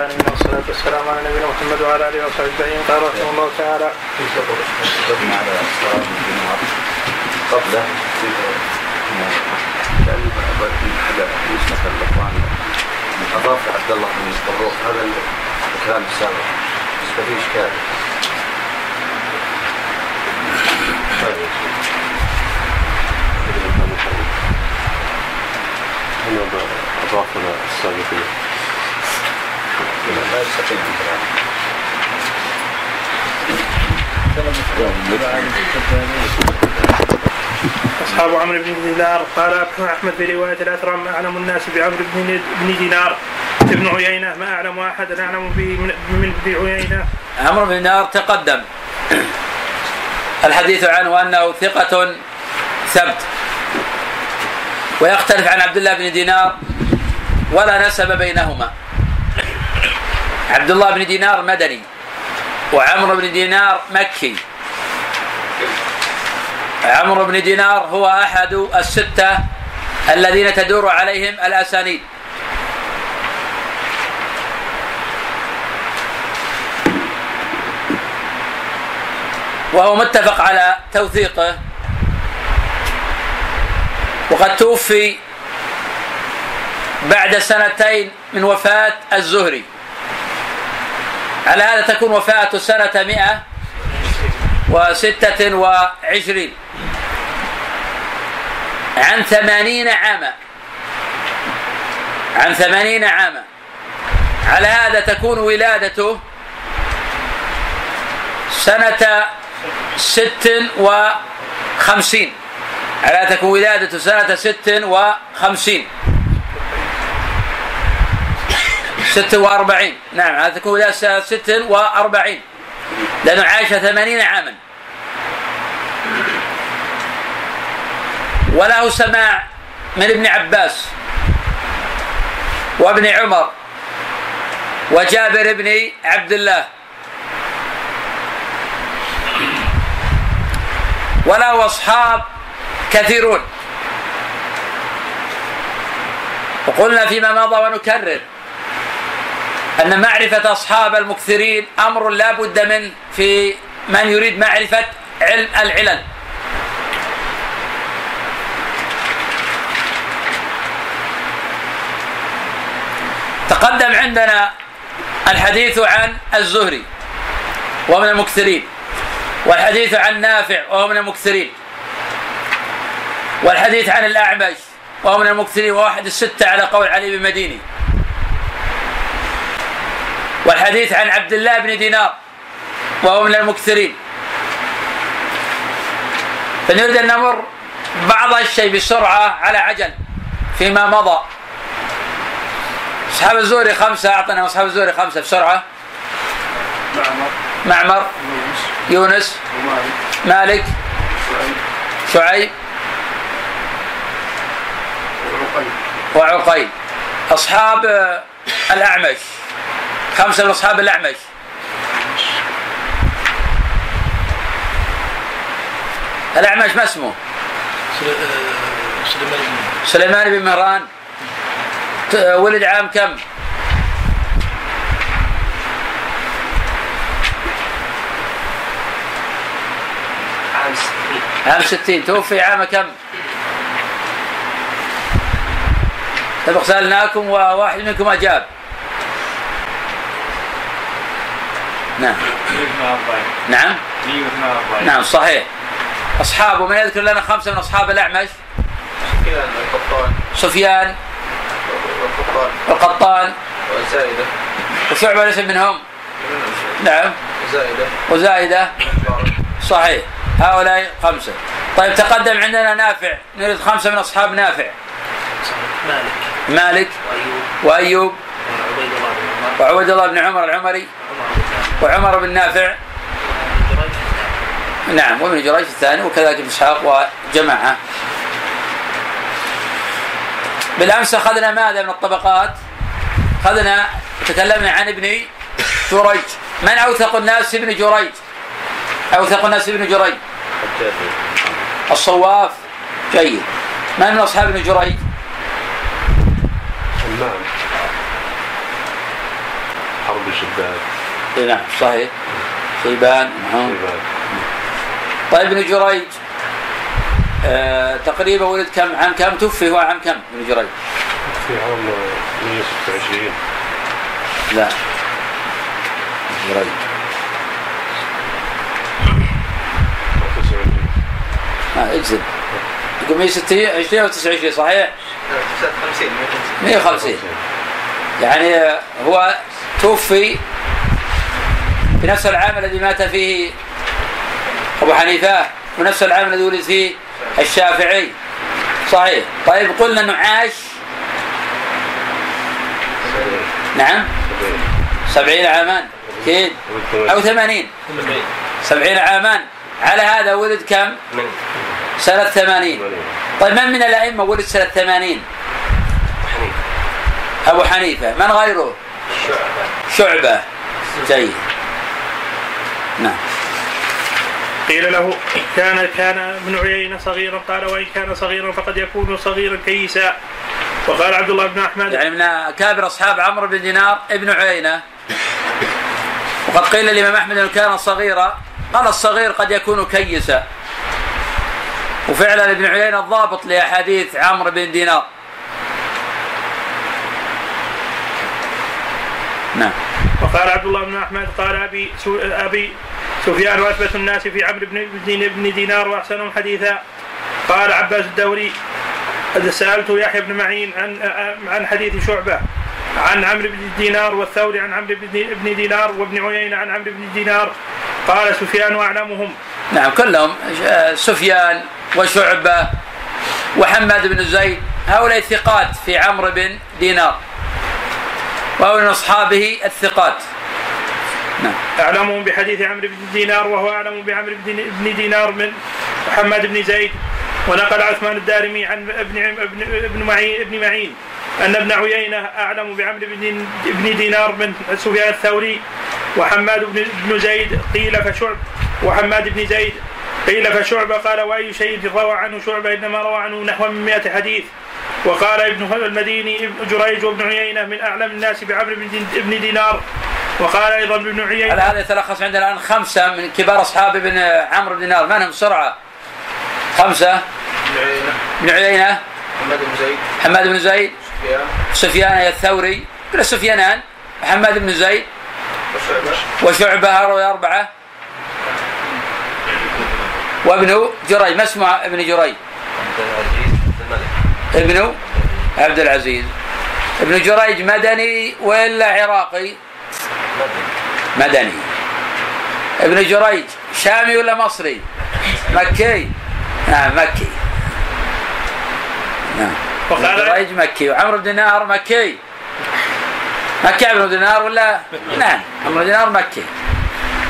العالمين والصلاة والسلام على نبينا محمد وعلى آله وصحبه أجمعين قال رحمه الله تعالى قبله اضاف عبد الله بن الطروق هذا الكلام السابق بس في اشكال هنا أضافنا السابقين أصحاب عمرو بن دينار قال أحمد في رواية الأثرم أعلم الناس بعمرو بن بن دينار. ابن عيينة ما أعلم أحدا أعلم به من عيينة. عمرو بن دينار تقدم. الحديث عنه أنه ثقة ثبت. ويختلف عن عبد الله بن دينار ولا نسب بينهما. عبد الله بن دينار مدني وعمرو بن دينار مكي. عمرو بن دينار هو أحد الستة الذين تدور عليهم الأسانيد. وهو متفق على توثيقه. وقد توفي بعد سنتين من وفاة الزهري. على هذا تكون وفاته سنة مئة وستة وعشرين. عن ثمانين عاما. عن ثمانين عاما. على هذا تكون ولادته سنة ست وخمسين. على هذا تكون ولادته سنة ست وخمسين. ست وأربعين. نعم هذا تكون ولادته سنة ست وأربعين. لأنه عاش ثمانين عاما. وله سماع من ابن عباس وابن عمر وجابر بن عبد الله وله أصحاب كثيرون. وقلنا فيما مضى ونكرر. أن معرفة أصحاب المكثرين أمر لا بد منه في من يريد معرفة علم العلل. تقدم عندنا الحديث عن الزهري ومن المكثرين والحديث عن نافع وهو من المكثرين والحديث عن الأعمش وهو من المكثرين وواحد الستة على قول علي بن مديني. والحديث عن عبد الله بن دينار وهو من المكثرين. فنريد أن نمر بعض الشيء بسرعة على عجل فيما مضى. أصحاب الزهري خمسة أعطنا أصحاب الزهري خمسة بسرعة. معمر معمر يونس مالك شعيب وعقيل. أصحاب الأعمش. خمسة من أصحاب الأعمش الأعمش ما اسمه؟ سليمان بن مهران ولد عام كم؟ عام 60 عام 60 توفي عام كم؟ سبق سألناكم وواحد منكم أجاب نعم. نعم؟ نعم صحيح. أصحابه من يذكر لنا خمسة من أصحاب الأعمش؟ القطان سفيان. والقطان وزائدة وشعبة ليس منهم؟ نعم. زائدة وزائدة صحيح. هؤلاء خمسة. طيب تقدم عندنا نافع. نريد خمسة من أصحاب نافع. مالك. مالك. وأيوب. وأيوب. وعبيد الله بن عمر العمري. وعمر بن نافع. نعم وابن جريج الثاني وكذلك ابن إسحاق وجماعة. بالأمس أخذنا ماذا من الطبقات؟ أخذنا تكلمنا عن ابن جريج. من أوثق الناس ابن جريج؟ أوثق الناس ابن جريج. الصواف. جيد. من من أصحاب ابن جريج؟ نعم بن شداد إيه نعم صحيح. شيبان نعم. شيبان طيب ابن جريج آه تقريبا ولد كم؟ عام كم؟ توفي هو عام كم ابن جريج؟ في عام 126 لا. جريج. 29 آه اجزم. يقول 160 20 أو 29 صحيح؟ 50 150 يعني آه، هو توفي في نفس العام الذي مات فيه أبو حنيفة ونفس العام الذي ولد فيه الشافعي. صحيح. طيب قلنا انه عاش نعم؟ سبعين عاما. أكيد. أو ثمانين. سبعين عاما. على هذا ولد كم؟ سنة ثمانين. طيب من من الأئمة ولد سنة ثمانين؟ أبو حنيفة. من غيره؟ شعبة. جيد. نعم. قيل له كان كان ابن عيينة صغيرا قال وإن كان صغيرا فقد يكون صغيرا كيسا. وقال عبد الله بن أحمد يعني من أكابر أصحاب عمرو بن دينار ابن عيينة. وقد قيل الإمام أحمد أنه كان صغيرا. قال الصغير قد يكون كيسا. وفعلا ابن عيينة الضابط لأحاديث عمرو بن دينار. نعم. وقال عبد الله بن أحمد قال أبي سو أبي سفيان وأثبت الناس في عمرو بن بن بن دينار وأحسنهم حديثا. قال عباس الدوري سألت يحيى بن معين عن عن حديث شعبة عن عمرو بن دينار والثوري عن عمرو بن دينار وابن عيينة عن عمرو بن دينار. قال سفيان أعلمهم. نعم كلهم آه، سفيان وشعبة وحماد بن زيد هؤلاء ثقات في عمرو بن دينار. وهو من أصحابه الثقات. نعم. اعلمهم بحديث عمرو بن دينار وهو أعلم بعمرو بن دينار من محمد بن زيد ونقل عثمان الدارمي عن ابن ابن ابن معين ابن معين أن ابن عيينة أعلم بعمرو بن بن دينار من سفيان الثوري وحماد بن زيد قيل فشعب وحماد بن زيد قيل فشعبة قال وأي شيء روى عنه شعبة إنما روى عنه نحو من مئة حديث. وقال ابن المديني ابن جريج وابن عيينة من أعلم الناس بعمرو بن دين- بن دينار. وقال أيضا ابن على عيينة هذا يتلخص عندنا الآن خمسة من كبار أصحاب ابن عمرو بن دينار. من هم بسرعة خمسة؟ ابن عيينة. محمد بن زيد. حماد بن زيد. سفيان. سفيان الثوري. كل سفيانان. محمد بن زيد. وشعبة. وشعبة هؤلاء أربعة. وابن جريج. ما اسمه ابن جريج؟ ابن عبد العزيز. ابن جريج مدني ولا عراقي؟ مدني. ابن جريج شامي ولا مصري؟ مكي. نعم مكي. نعم. ابن جريج مكي. وعمرو بن دينار مكي. مكي عمرو بن دينار ولا؟ نعم عمرو بن دينار مكي.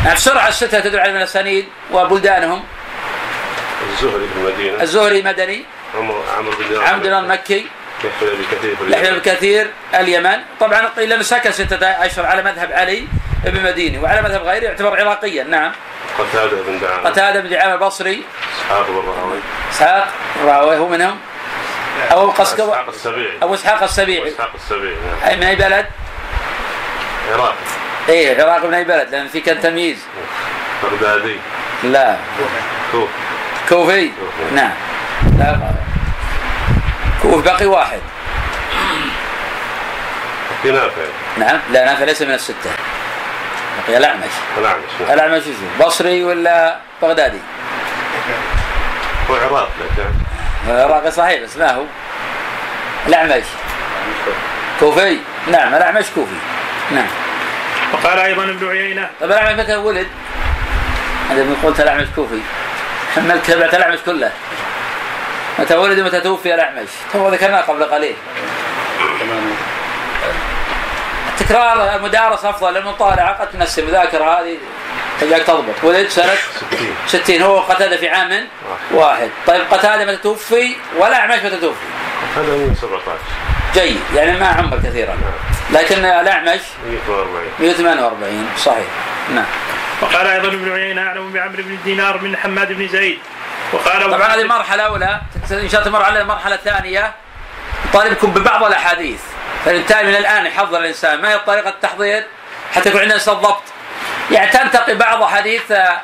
نعم بسرعة الستة تدل على الأسانيد وبلدانهم. الزهري بن المدينة الزهري مدني. عمرو عمرو بن دينار المكي يحيى بن كثير يحيى بن اليمن. كثير اليمن. طبعا قيل انه سكن ستة اشهر على مذهب علي بن مديني وعلى مذهب غيره يعتبر عراقيا. نعم. قتادة بن دعامة. قتادة بن دعامة البصري. إسحاق بن راهوي إسحاق راوي هو منهم؟ ابو قسقب إسحاق السبيعي. أبو إسحاق السبيعي. إسحاق السبيعي نعم. أي من أي بلد؟ عراقي إيه العراق من أي بلد؟ لأن في كان تمييز. بغدادي. لا. كوف كوفي. نعم. لا كوف باقي واحد. في نافع. نعم لا نافع ليس من الستة. بقي الأعمش. الأعمش نعم. الأعمش شو بصري ولا بغدادي؟ هو عراق لكن العراقي صحيح بس ما هو. الأعمش. كوفي؟ نعم الأعمش كوفي. نعم. وقال أيضا ابن عيينة. طيب الأعمش متى ولد؟ أنت من قلت الأعمش كوفي. حملت تبعت الأعمش كله. متى ولد ومتى توفي الأعمش؟ تو ذكرناه قبل قليل. التكرار المدارس أفضل المطالعه قد تنسي المذاكرة هذه تجاك تضبط. ولد سنه 60 60 هو قتادة في عام واحد. طيب قتادة متى توفي؟ ولا أعمش متى توفي؟ هذا من 17 جيد يعني ما عمر كثيرا. لكن الأعمش 142 148 صحيح. نعم. وقال أيضا ابن عيينة أعلم بعمرو بن دينار من حماد بن زيد. وقال طبعا هذه مرحله أولى. ان شاء الله تمر علينا المرحلة الثانية. طالبكم ببعض الأحاديث. فبالتالي من الآن يحضر الإنسان. ما هي طريقة التحضير؟ حتى يكون عندنا الضبط. يعني تنتقي بعض حديث آه،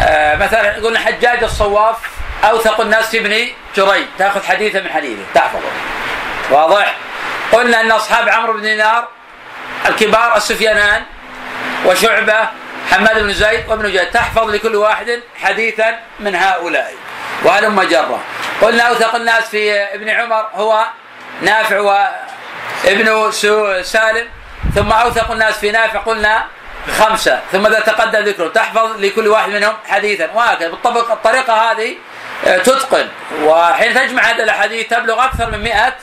آه، مثلا قلنا حجاج الصواف أوثق الناس في ابن جريج. تأخذ حديثه من حديثه. تحفظه واضح؟ قلنا إن أصحاب عمرو بن دينار الكبار السفيانان وشعبة حماد بن زيد وابن جيد تحفظ لكل واحد حديثا من هؤلاء. وهلم جرة. قلنا أوثق الناس في ابن عمر هو نافع وابن سالم. ثم أوثق الناس في نافع قلنا خمسة. ثم إذا تقدم ذكره تحفظ لكل واحد منهم حديثا. وهكذا. بالطبق الطريقة هذه آه، تتقن. وحين تجمع هذه الأحاديث تبلغ أكثر من 100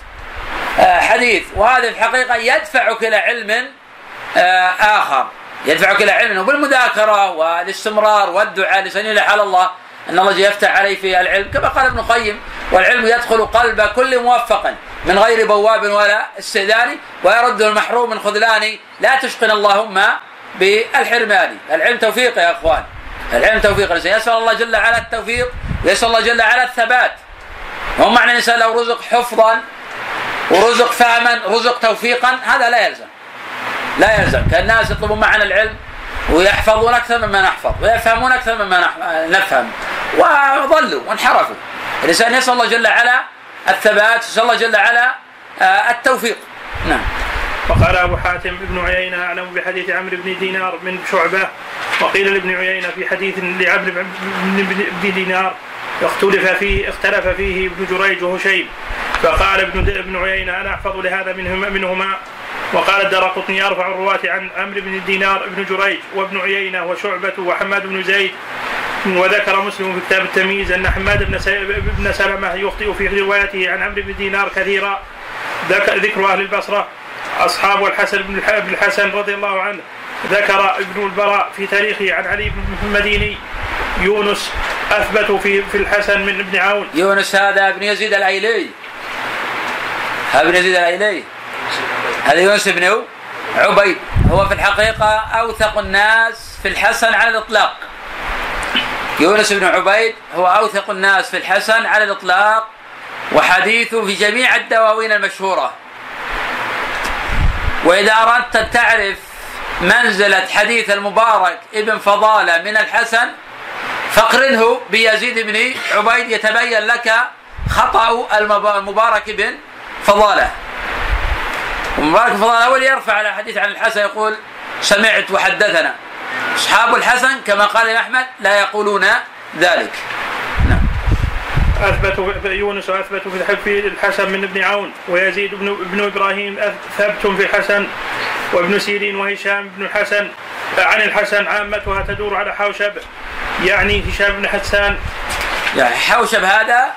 آه، حديث. وهذا في الحقيقة يدفعك إلى علم آه، آخر. يدفعك إلى علم وبالمذاكرة والاستمرار والدعاء لسنين على الله إن الله يفتح عليه في العلم كما قال ابن القيم والعلم يدخل قلب كل موفق من غير بواب ولا استئذان ويرده المحروم من خذلان لا تشقنا اللهم بالحرمان. العلم توفيق يا إخوان العلم توفيق الانسان يسأل الله جل وعلا التوفيق ويسأل الله جل وعلا الثبات. هو معنى الإنسان لو رزق حفظا ورزق فهما رزق توفيقا هذا لا يلزم. لا يلزم كان الناس يطلبون معنا العلم ويحفظون أكثر مما نحفظ ويفهمون أكثر مما نفهم. وضلوا وانحرفوا. الإنسان يسأل الله جل وعلا الثبات يسأل الله جل وعلا آه، التوفيق. نعم. وقال أبو حاتم ابن عيينة أعلم بحديث عمرو بن دينار من شعبة. وقيل لابن عيينة في حديث لعمرو بن دينار اختلف فيه اختلف فيه ابن جريج وهشيم. فقال ابن ابن عيينة أنا أحفظ لهذا منهما, منهما وقال الدرقطني يرفع الرواة عن عمرو بن دينار ابن جريج وابن عيينة وشعبة وحماد بن زيد. وذكر مسلم في كتاب التمييز أن حماد بن سلمة يخطئ في روايته عن عمرو بن دينار كثيرا. ذكر أهل البصرة أصحاب الحسن بن الحسن رضي الله عنه. ذكر ابن البراء في تاريخه عن علي بن المديني. يونس أثبت في في الحسن من ابن عون. يونس هذا ابن يزيد الايلي هذا ابن يزيد الايلي هذا يونس بن عبيد. هو في الحقيقة أوثق الناس في الحسن على الإطلاق. يونس بن عبيد هو أوثق الناس في الحسن على الإطلاق وحديثه في جميع الدواوين المشهورة. وإذا أردت أن تعرف منزلة حديث المبارك ابن فضالة من الحسن فاقرنه بيزيد بن عبيد يتبين لك خطأ المبارك بن فضالة. ومبارك بن فضالة أول يرفع على حديث عن الحسن يقول سمعت وحدثنا. أصحاب الحسن كما قال أحمد لا يقولون ذلك. اثبتوا يونس اثبتوا في الحسن من ابن عون ويزيد بن ابن إبراهيم ثبت في الحسن وابن سيرين وهشام بن الحسن عن الحسن عامتها تدور على حوشب يعني هشام بن حسان. يعني حوشب هذا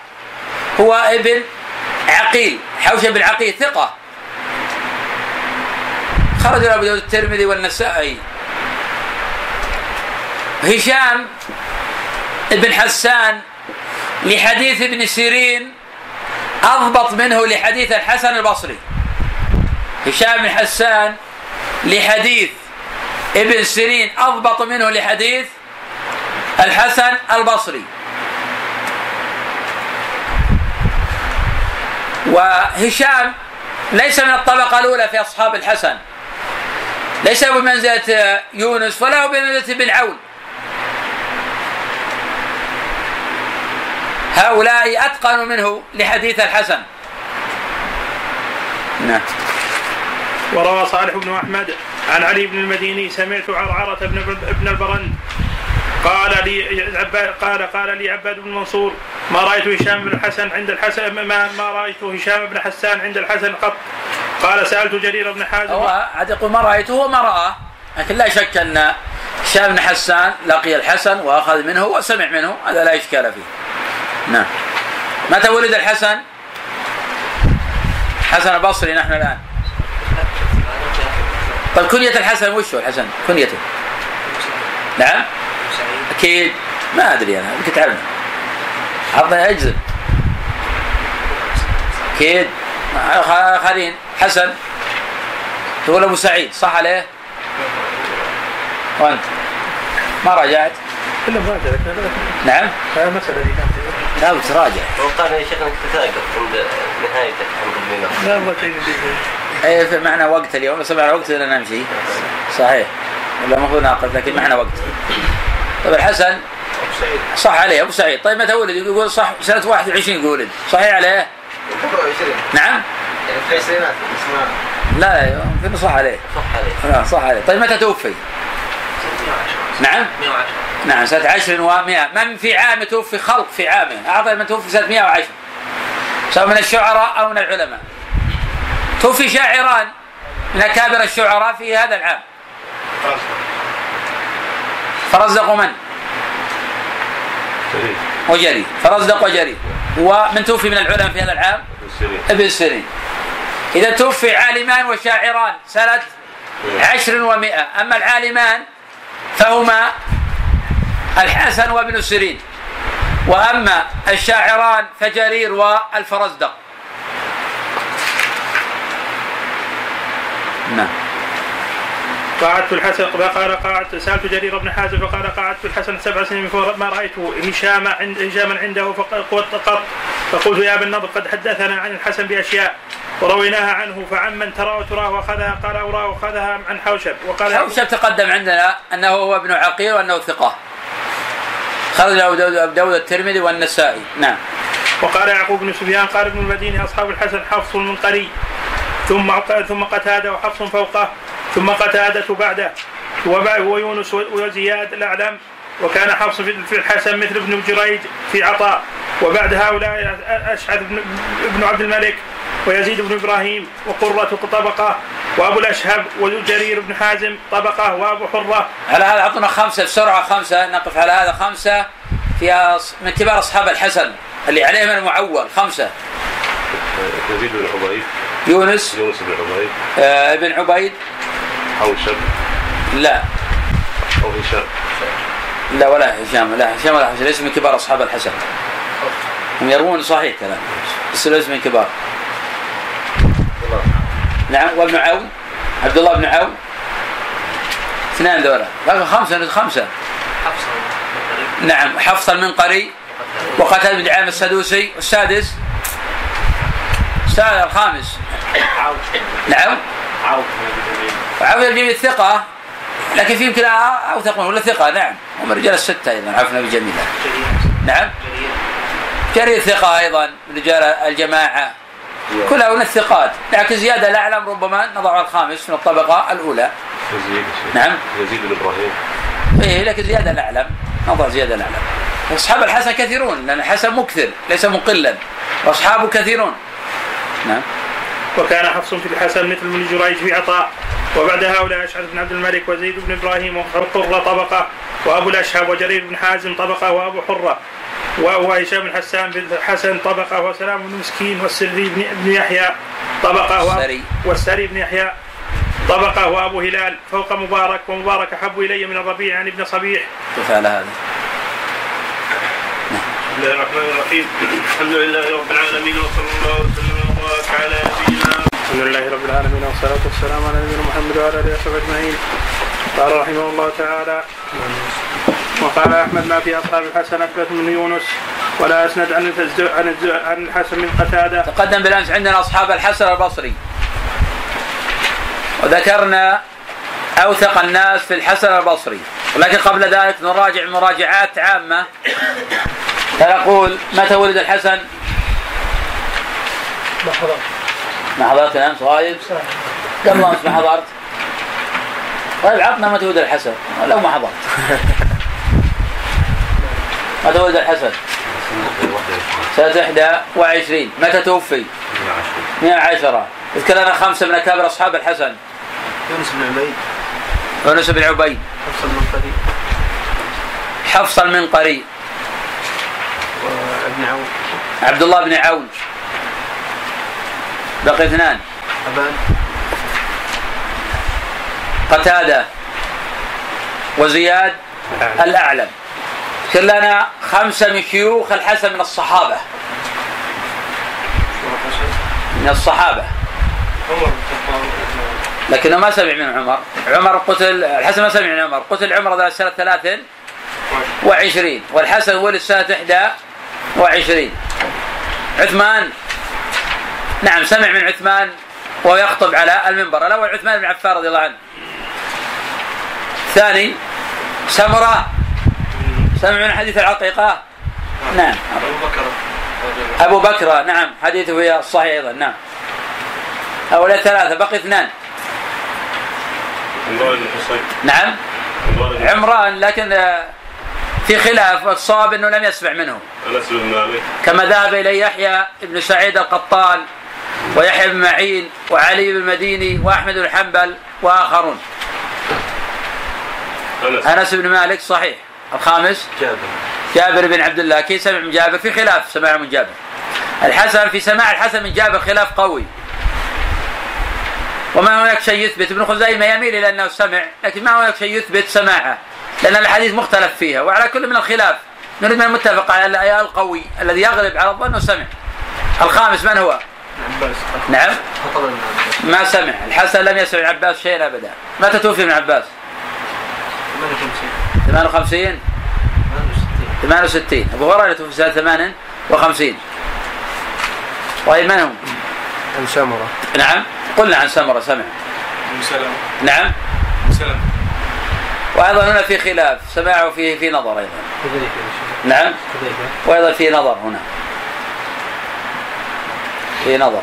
هو ابن عقيل. حوشب بن عقيل ثقة. خرج أبو داود الترمذي والنسائي. هشام بن حسان لحديث ابن سيرين أضبط منه لحديث الحسن البصري. هشام بن حسان لحديث ابن سيرين أضبط منه لحديث الحسن البصري. وهشام ليس من الطبقة الأولى في أصحاب الحسن. ليس بمنزلة يونس ولا بمنزلة ابن عون هؤلاء أتقنوا منه لحديث الحسن. نعم. وروى صالح بن أحمد عن علي بن المديني سمعت عرعرة بن ابن البرند قال لي قال قال لي عباد بن منصور ما رأيت هشام بن الحسن عند الحسن ما, ما رأيت هشام بن حسان عند الحسن قط. قال سألت جرير بن حازم. هو عاد يقول ما رأيته وما راه لكن لا شك أن هشام بن حسان لقي الحسن وأخذ منه وسمع منه هذا لا إشكال فيه. نعم. متى ولد الحسن؟ حسن البصري نحن الآن. طيب كنية الحسن وش هو الحسن؟ كنيته. نعم. أكيد. ما أدري أنا يمكن تعلم عرضنا أجزم أكيد. آخرين حسن. تقول أبو سعيد صح عليه؟ وأنت؟ ما راجعت؟ كلهم راجع نعم. هذه مسألة دي كانت لا بتراجع وقال يا شيخ أنك تتوقف عند نهايته عند الامام لا ما اي في معنى وقت اليوم بس معنى وقت لنا نمشي. صحيح. ولا المفروض ناقص لكن معنا وقت. طيب الحسن. صح عليه أبو سعيد. طيب متى ولد؟ يقول صح سنة 21 ولد صحيح عليه؟ 20 نعم. يعني في العشرينات لا يمكن صح عليه؟ صح عليه. لا صح عليه. طيب متى توفي؟ نعم. 110 نعم سنة عشر و100 من في عام توفي؟ خلق في عامه. أعطى من توفي سنة 110 سواء من الشعراء أو من العلماء. توفي شاعران من أكابر الشعراء في هذا العام. فرزق من؟ سليم وجري فرزق وجري ومن توفي من العلماء في هذا العام؟ ابن سيرين. إذا توفي عالمان وشاعران سنة عشر ومائة. أما العالمان فهما الحسن وابن سيرين. وأما الشاعران فجرير والفرزدق. نعم. قعدت الحسن قال قعدت سألت جرير بن حازم فقال قعدت الحسن سبع سنين ما رأيت هشام عند هشاما عنده فقلت قط. فقلت يا ابن النضر قد حدثنا عن الحسن بأشياء ورويناها عنه فعمن ترى وتراه وأخذها قال اوراه وأخذها عن حوشب وقال حوشب تقدم عندنا أنه هو ابن عقيل وأنه ثقة. خرج أبو داود, أبو داود الترمذي والنسائي. نعم. وقال يعقوب بن سفيان قال ابن المديني أصحاب الحسن حفص المنقري. ثم ثم قتاده وحفص فوقه ثم قتادة بعده. ويونس وزياد الأعلم وكان حفص في الحسن مثل ابن جريج في عطاء. وبعد هؤلاء أشعث بن عبد الملك ويزيد بن إبراهيم وقرة طبقة. وأبو الأشهب وجرير بن حازم طبقة. وأبو حرة. على هذا أعطونا خمسة بسرعة خمسة. نقف على هذا خمسة. في من كبار أصحاب الحسن اللي عليهم المعول خمسة. يزيد بن عبيد يونس. يونس بن عبيد آه ابن عبيد حوشب لا. أو هشام. لا ولا هشام لا هشام ولا هشام ليس من كبار أصحاب الحسن. هم يروون صحيح كلام بس ليس من كبار. نعم وابن عون. عبد الله بن عون. اثنان ذولا. لكن خمسة خمسة. حفص. نعم حفص المنقري وقتل بن عام السدوسي والسادس. السادس الخامس. عوف نعم. عوف عون الجميل ثقة لكن في يمكن أوثق منه. ولا ثقة؟ نعم. هم رجال الستة أيضا عرفنا بجميلة نعم. جرير ثقة أيضا من رجال الجماعة. كلها من الثقات. لكن زيادة الاعلم ربما نضع الخامس من الطبقة الأولى. يزيد نعم. يزيد بن إبراهيم. إيه لكن زيادة الاعلم نضع زيادة الاعلم أصحاب الحسن كثيرون لأن الحسن مكثر ليس مقلا وأصحابه كثيرون. نعم. وكان حفص في الحسن مثل ابن جريج في عطاء. وبعد هؤلاء أشعث بن عبد الملك وزيد بن إبراهيم وقرة طبقة وأبو الأشهب وجرير بن حازم طبقة وأبو حرة وهشام بن حسان بن الحسن طبقة وسلام بن مسكين والسري بن, يحيى طبقة والسري. والسري بن يحيى طبقة وأبو هلال فوق مبارك ومبارك احب إلي من الربيع عن ابن صبيح. كيف على هذا؟ بسم الله الرحمن الرحيم. الحمد لله رب العالمين وصلى الله وسلم نبينا الحمد لله رب العالمين والصلاة والسلام على نبينا محمد وعلى آله وصحبه أجمعين. قال رحمه الله تعالى وقال أحمد ما في أصحاب الحسن أثبت من يونس ولا أسند عن عن عن الحسن من قتادة تقدم بالأمس عندنا أصحاب الحسن البصري وذكرنا أوثق الناس في الحسن البصري ولكن قبل ذلك نراجع مراجعات عامة فنقول متى ولد الحسن؟ ما حضرت. الامس غايب؟ قبل أمس ما حضرت؟ طيب عطنا متى ولد الحسن لو ما حضرت. متى ولد الحسن؟ سنة 21 متى توفي؟ 110 اذكر لنا خمسة من أكابر أصحاب الحسن. يونس بن عبيد. يونس بن عبيد. حفص المنقري حفص المنقري وابن عون. عبد الله بن عون. بقي اثنان. أبان. قتادة وزياد الأعلم. اذكر لنا خمسة من شيوخ الحسن من الصحابة. من الصحابة. لكنه ما سمع من عمر. عمر قتل الحسن ما سمع من عمر. قتل عمر ذات سنة ثلاث وعشرين والحسن ولد سنة إحدى وعشرين. عثمان نعم سمع من عثمان وهو يخطب على المنبر. الأول عثمان بن عفان رضي الله عنه. الثاني سمرة. سمع من حديث العقيقة؟ نعم. أبو بكر. أبو بكر نعم. حديثه في الصحيح أيضا نعم. هؤلاء ثلاثة بقي اثنان. نعم. عمران لكن آه، في خلاف والصواب إنه لم يسمع منه. كما ذهب اليه يحيى بن سعيد القطان ويحيى بن معين وعلي بن المديني وأحمد بن حنبل وآخرون. انس أنس بن مالك صحيح. الخامس؟ جابر. جابر بن عبد الله. كيف سمع من جابر؟ في خلاف سماع من جابر. الحسن في سماع الحسن من جابر خلاف قوي. وما هناك شيء يثبت. ابن خزيمة يميل إلى أنه سمع لكن ما هناك شيء يثبت سماعه. لأن الحديث مختلف فيها وعلى كل من الخلاف. نريد من المتفق على القوي الذي يغلب على الظن وسمع. الخامس من هو؟ عباس. نعم. ما سمع. الحسن لم يسمع عباس شيئا أبدا. متى توفي ابن عباس؟ 58 58 68 68 أبو هريرة توفي سنة 58 طيب من هم؟ عن سمرة. نعم. قلنا عن سمرة سمع. أم سلمة. نعم. أم سلمة. وأيضا هنا في خلاف. سماعه فيه في نظر أيضا. نعم. وأيضا في نظر هنا. في نظر.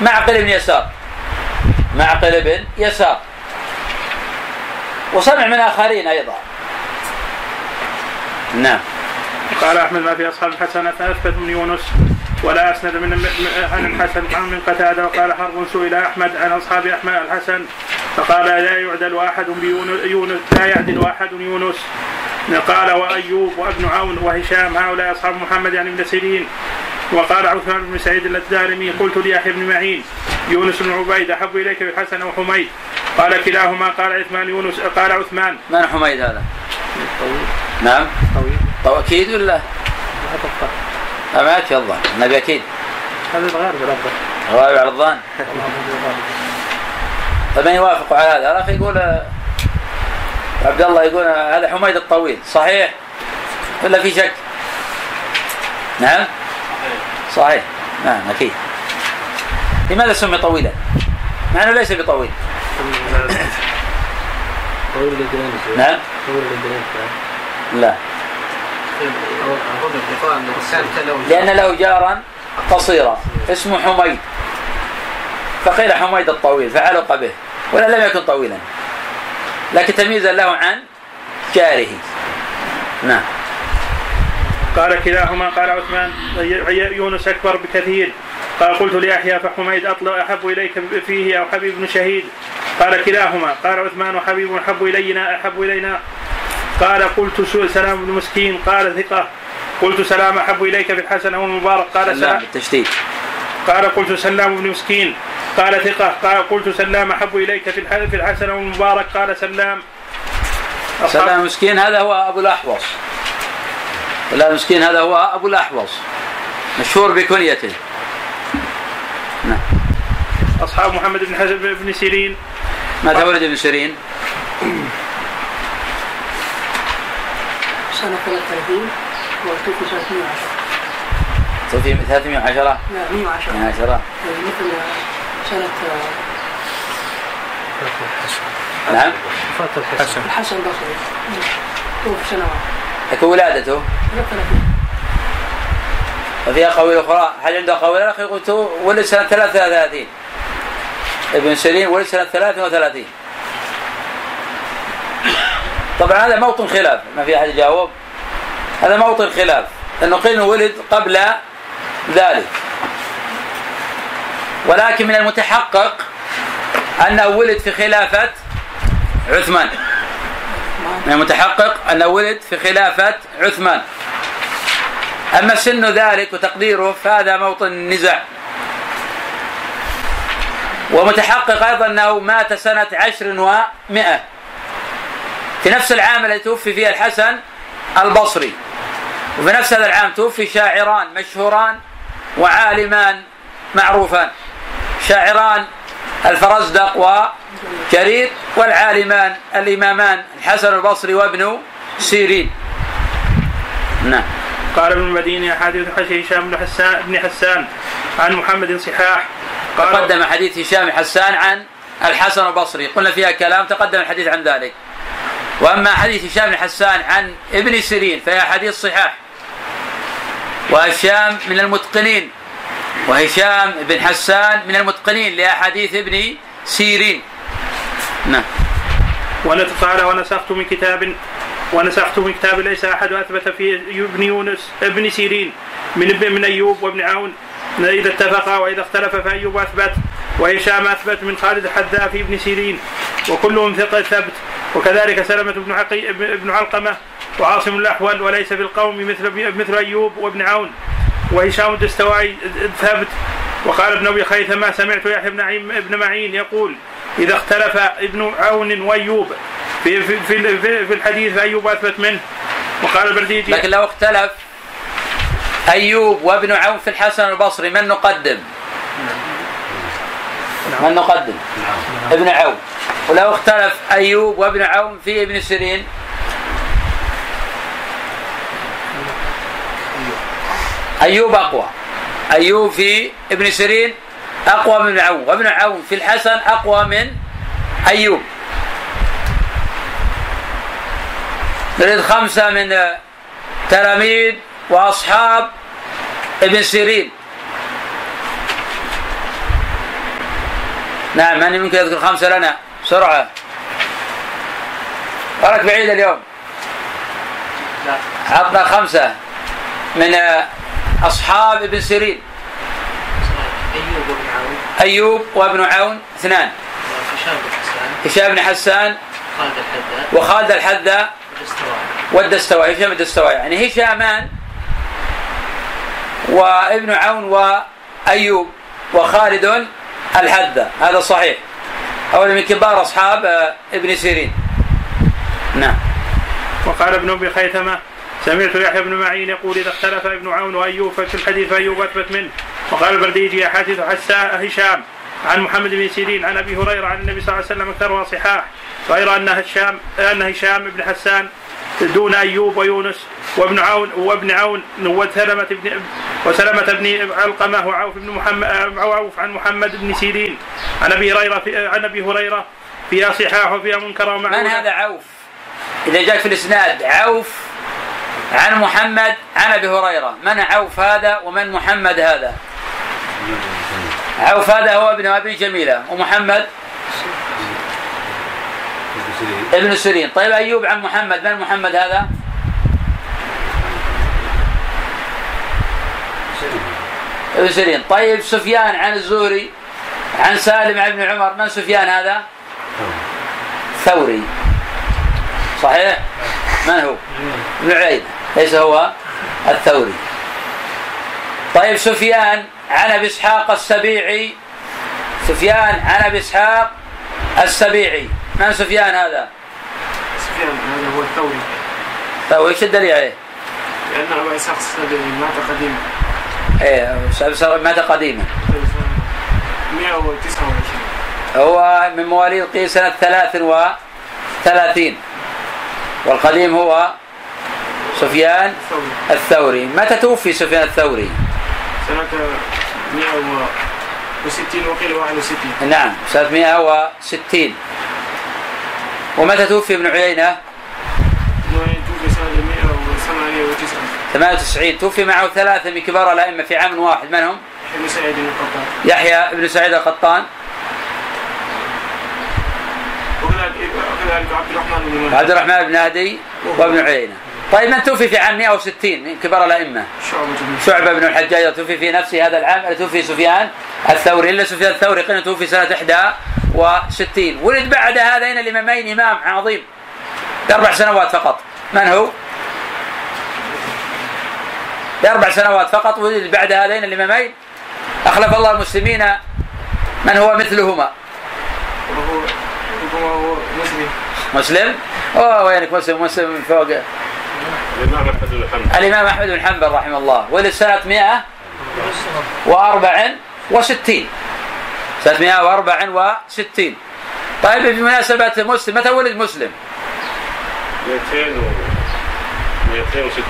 معقل بن يسار. معقل بن يسار. وسمع من آخرين أيضا. نعم. قال أحمد ما في أصحاب الحسن اثبت من يونس ولا أسند من عن الحسن عن من قتادة وقال حرب سئل أحمد عن أصحاب أحمد الحسن فقال لا يعدل أحد بيونس يونس لا يعدل أحد يونس. قال وأيوب وابن عون وهشام هؤلاء أصحاب محمد يعني ابن سيرين. وقال عثمان بن سعيد الدارمي قلت ليحيى بن معين يونس بن عبيد أحب إليك بالحسن أو حميد. قال كلاهما قال عثمان يونس قال عثمان. من حميد هذا؟ نعم. طويل. طو أكيد ولا؟ لا ما يكفي الظن النبي أكيد. هذا الغالب الأفضل غالب على الظن. فمن يوافق على هذا؟ الأخ يقول آه، عبد الله يقول آه، هذا حميد الطويل. صحيح؟ ولا في شك؟ نعم. صحيح. نعم أكيد. لماذا سمي طويلا؟ مع انه ليس بطويل. طويل نعم. طويل لا. أنه لأن له جارا قصيرا. اسمه حميد. فقيل حميد الطويل فعلق به. ولا لم يكن طويلا. لكن تمييزا له عن جاره. نعم. قال كلاهما قال عثمان يونس أكبر بكثير. قال قلت ليحيى فحميد اطلب أحب إليك فيه أو حبيب بن شهيد. قال كلاهما. قال عثمان وحبيب أحب إلينا أحب إلينا. قال قلت سلام بن مسكين. قال ثقة. قلت سلام أحب إليك في الحسن أو المبارك قال سلام بالتشديد. قال قلت سلام بن مسكين. قال ثقة. قال قلت سلام أحب إليك في الح- في الحسن أو المبارك قال سلام. سلام مسكين هذا هو أبو الأحوص. سلام مسكين هذا هو أبو الأحوص مشهور بكنيته. نعم. أصحاب محمد بن حزم بن سيرين. متى ولد ابن سيرين؟ سنة 33 وتوفي سنة 110 توفي 310 لا 110 110 مثل سنة نعم. فتح الحسن الحسن البصري توفي سنة واحدة. لكن ولادته. 33 وفيها قول أخرى هل عنده قول اخر قلت ولد سنة 33 ابن سيرين ولد سنة 33 طبعا هذا موطن خلاف ما في أحد يجاوب. هذا موطن خلاف لأنه قيل إنه ولد قبل ذلك. ولكن من المتحقق أنه ولد في خلافة عثمان. من المتحقق أنه ولد في خلافة عثمان. أما سن ذلك وتقديره فهذا موطن النزاع ومتحقق أيضا أنه مات سنة عشر ومائة. في نفس العام الذي توفي فيه الحسن البصري. وفي نفس هذا العام توفي شاعران مشهوران وعالمان معروفان. شاعران الفرزدق وجرير والعالمان الإمامان الحسن البصري وابن سيرين. نعم. قال ابن المديني حديث هشام بن حسان بن حسان عن محمد صحاح. قال تقدم حديث هشام حسان عن الحسن البصري. قلنا فيها كلام تقدم الحديث عن ذلك. وأما حديث هشام بن حسان عن ابن سيرين فهي حديث صحاح. وهشام من المتقنين. وهشام بن حسان من المتقنين لأحاديث ابن سيرين. نعم. قال ونسخت من كتاب ونسخت من كتاب ليس أحد أثبت في ابن يونس ابن سيرين من من أيوب وابن عون. إذا اتفقا وإذا اختلف فأيوب أثبت وهشام أثبت من خالد الحذاء في ابن سيرين وكلهم ثقة ثبت. وكذلك سلمة بن عقي بن علقمة وعاصم الأحول وليس في القوم مثل مثل أيوب وابن عون. وهشام الدستوائي ثبت. وقال ابن أبي خيثمة سمعت يحيى بن ابن معين يقول إذا اختلف ابن عون وأيوب في في في, في الحديث فأيوب أثبت منه وقال البرديجي لكن لو اختلف أيوب وابن عون في الحسن البصري من نقدم؟ من نقدم؟ ابن عون ولو اختلف أيوب وابن عون في ابن سيرين أيوب أقوى أيوب في ابن سيرين أقوى من ابن عون وابن عون في الحسن أقوى من أيوب. نريد خمسة من تلاميذ وأصحاب ابن سيرين. نعم من يمكن يذكر خمسة لنا؟ بسرعة. ولك بعيد اليوم. عطنا خمسة من أصحاب ابن سيرين. أيوب وابن عون. أيوب وابن عون اثنان. هشام بن حسان. هشام بن حسان خالد الحذاء وخالد الحذاء والدستوائي. هشام الدستوائي. يعني هشامان وابن عون وأيوب وخالد الحذاء هذا صحيح. هو من كبار أصحاب آه، ابن سيرين. نعم. وقال ابن أبي خيثمة سمعت يحيى بن معين يقول إذا اختلف ابن عون وأيوب ففي الحديث فأيوب أثبت منه. وقال البرديجي حديث حساء هشام عن محمد بن سيرين عن أبي هريرة عن النبي صلى الله عليه وسلم أكثرها صحاح. غير أن هشام أن هشام بن حسان دون أيوب ويونس وابن عون وابن عون وسلمة بن وسلمة بن علقمة وعوف بن محمد وعوف عن محمد بن سيرين. عن أبي هريرة في عن أبي هريرة فيها صحاح وفيها منكر من ومعلومة هذا عوف؟ إذا جاء في الإسناد عوف عن محمد عن أبي هريرة. من عوف هذا ومن محمد هذا؟ عوف هذا هو ابن أبي جميلة. ومحمد؟ ابن سيرين. طيب أيوب عن محمد. من محمد هذا؟ ابن سيرين. طيب سفيان عن الزهري. عن سالم عن ابن عمر. من سفيان هذا؟ ثوري. صحيح؟ من هو؟ ابن عيينة. ليس هو؟ الثوري. طيب سفيان عن أبي إسحاق السبيعي. سفيان عن أبي إسحاق السبيعي. من سفيان هذا؟ سفيان هذا هو الثوري. طيب إيش الدليل عليه؟ لأن أبا إسحاق السبيعي مات قديما. إيه مات قديما. 129 هو من مواليد قيس سنة ثلاث وثلاثين. والقديم هو سفيان الثوري. الثوري متى توفي سفيان الثوري؟ سنة 160 وقيل 61 نعم سنة 160 ومتى توفي ابن عيينة؟ توفي سنة 198 98 توفي معه ثلاثة من كبار الأئمة في عام واحد. من هم؟ ابن سعيد القطان. يحيى بن سعيد القطان. وكذلك عبد الرحمن بن مهدي. وعبد الرحمن بن هدي وابن عيينة. طيب من توفي في عام 160 من كبار الأئمة؟ شعبة بن الحجاج توفي في نفسه هذا العام توفي سفيان الثوري؟ إلا سفيان الثوري قلنا توفي سنة 61 ولد بعد هذين الإمامين إمام عظيم بأربع سنوات فقط. من هو؟ بأربع سنوات فقط ولد بعد هذين الإمامين. أخلف الله المسلمين من هو مثلهما؟ هو مسلم. مسلم؟ أوه وينك مسلم؟ مسلم من فوق. الإمام أحمد بن حنبل. الإمام أحمد بن حنبل رحمه الله. ولد سنة 164 سنة 164 طيب بمناسبة مسلم متى ولد مسلم؟ 200 و 206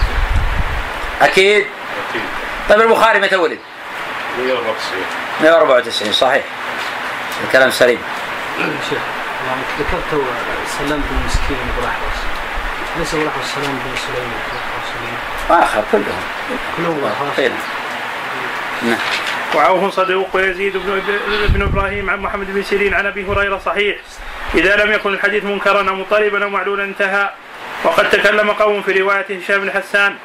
أكيد؟ أكيد. طيب البخاري متى ولد؟ 194 194 صحيح. الكلام سليم. شيخ يعني ذكرت سلام بن مسكين بن الاحوص ليس بن الاحوص سلام بن سليم آخر كلهم. كلهم خير. نعم. وعوف صدوق ويزيد بن بن إبراهيم عن محمد بن سيرين عن أبي هريرة صحيح. إذا لم يكن الحديث منكرا أو مضطربا أو معلولا انتهى. وقد تكلم قوم في رواية هشام بن حسان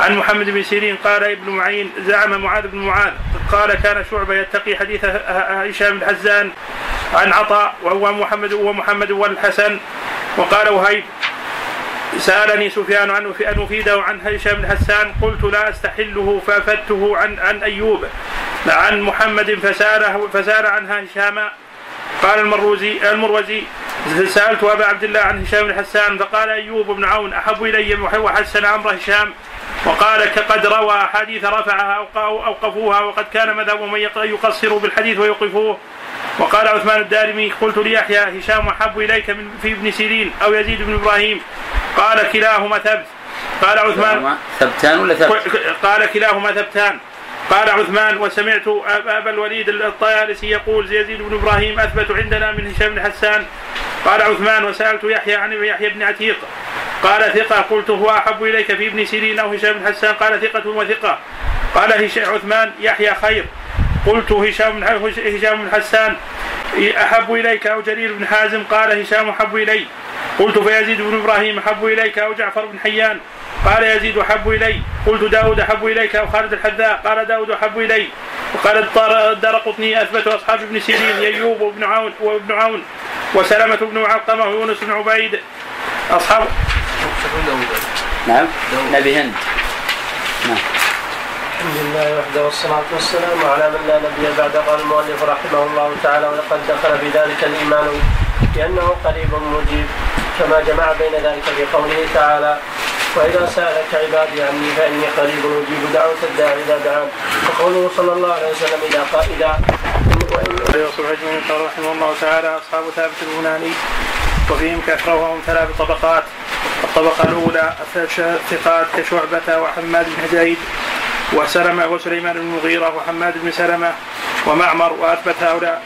عن محمد بن سيرين قال ابن معين زعم معاذ بن معاذ. قال كان شعبة يتقي حديث هشام بن حسان عن عطاء وهو محمد ومحمد والحسن. وقال وهيب سألني سفيان عن أن أفيده عن هشام بن حسان قلت لا أستحله فأفدته عن عن أيوب عن محمد فسأله فسأل عنها هشام. قال المروزي المروزي سألت أبا عبد الله عن هشام بن حسان فقال أيوب بن عون أحب إلي وحسن أمر هشام. وقال قد روى أحاديث رفعها أو أوقفوها وقد كان مذهب من يقصر بالحديث ويوقفوه. وقال عثمان الدارمي قلت ليحيى هشام أحب إليك من في ابن سيرين أو يزيد بن إبراهيم. قال كلاهما ثبت. قال عثمان. ثبتان ولا ثبت؟ قال كلاهما ثبتان. قال عثمان وسمعت ابا الوليد الطيالسي يقول يزيد بن إبراهيم أثبت عندنا من هشام بن حسان. قال عثمان وسألت يحيى عن يحيى بن عتيق. قال ثقة. قلت هو أحب إليك في ابن سيرين أو هشام بن حسان. قال ثقة وثقة. قال عثمان يحيى خير. قلت هشام هشام بن حسان أحب إليك أو جرير بن حازم؟ قال هشام أحب إلي. قلت فيزيد بن إبراهيم أحب إليك أو جعفر بن حيان؟ قال يزيد أحب إلي. قلت داود أحب إليك أو خالد الحذاء؟ قال داود أحب إلي. وقال الدار قطني أثبت اصحاب ابن سيرين أيوب وابن عون وابن عون وسلمة بن علقمة ويونس بن عبيد. اصحاب نعم. نبي هند. نعم. الحمد لله وحده والصلاة والسلام على من لا نبي بعد قال المؤلف رحمه الله تعالى ولقد دخل في ذلك الإيمان لأنه قريب مجيب كما جمع بين ذلك في قوله تعالى وإذا سألك عبادي عني فإني قريب أجيب دعوة الداعي إذا دعان. وقوله صلى الله عليه وسلم إذا قال إذا قال رحمه الله تعالى أصحاب ثابت البناني وفيهم كثرة وهم ثلاث طبقات الطبقة الأولى ثقات كشعبة وحماد بن زيد وسلمة وسليمان بن المغيرة وحماد بن سلمة ومعمر وأثبت هؤلاء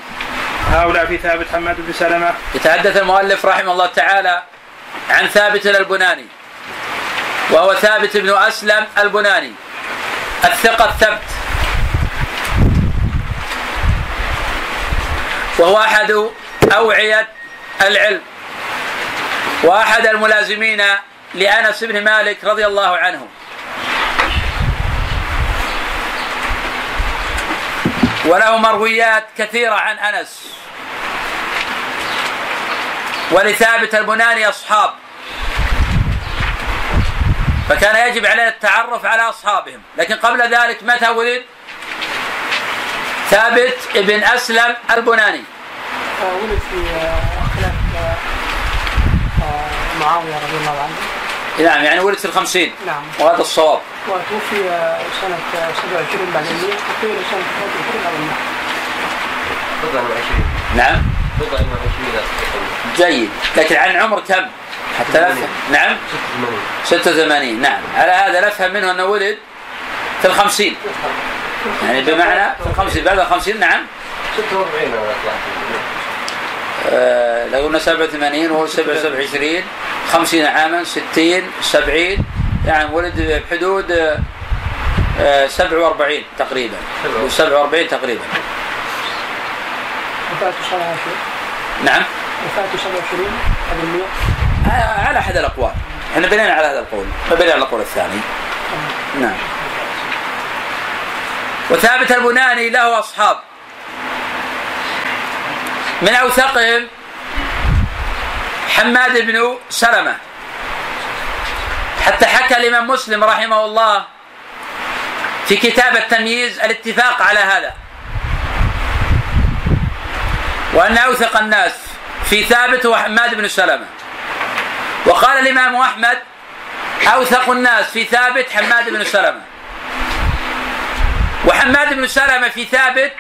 هؤلاء في ثابت حماد بن سلمة. يتحدث المؤلف رحمه الله تعالى عن ثابت البناني وهو ثابت بن أسلم البناني الثقة الثبت. وهو أحد أوعية العلم وأحد الملازمين لأنس بن مالك رضي الله عنه. وله مرويات كثيرة عن أنس. ولثابت البناني أصحاب. فكان يجب علينا التعرف على أصحابهم. لكن قبل ذلك متى ولد؟ ثابت ابن أسلم البناني. ولد في خلاف معاوية رضي الله عنه. نعم يعني ولد في الخمسين. نعم. وهذا الصواب. وتوفي سنة 27 بعد المئة. وقيل سنة 23 بعد المئة. بضع وعشرين نعم. بضع وعشرين جيد. لكن عن عمر كم؟ حتى نفهم نعم. 86 نعم. على هذا نفهم منه أنه ولد في الخمسين. يعني بمعنى في الخمسين. بعد الخمسين. نعم. 46 أنا آه لو قلنا 87 وهو 27 50 عاما 60 70 يعني ولد بحدود آه 47 تقريبا. 47 تقريبا. وفاته 27 نعم. وفاته 27 بعد المئة آه، على أحد الأقوال. إحنا بنينا على هذا القول. ما بنينا على القول الثاني. نعم. وثابت البناني له أصحاب. من اوثقهم حماد بن سلمة. حتى حكى الإمام مسلم رحمه الله في كتاب التمييز الاتفاق على هذا. وأن أوثق الناس في ثابت هو حماد بن سلمة. وقال الإمام أحمد أوثق الناس في ثابت حماد بن سلمة. وحماد بن سلمة في ثابت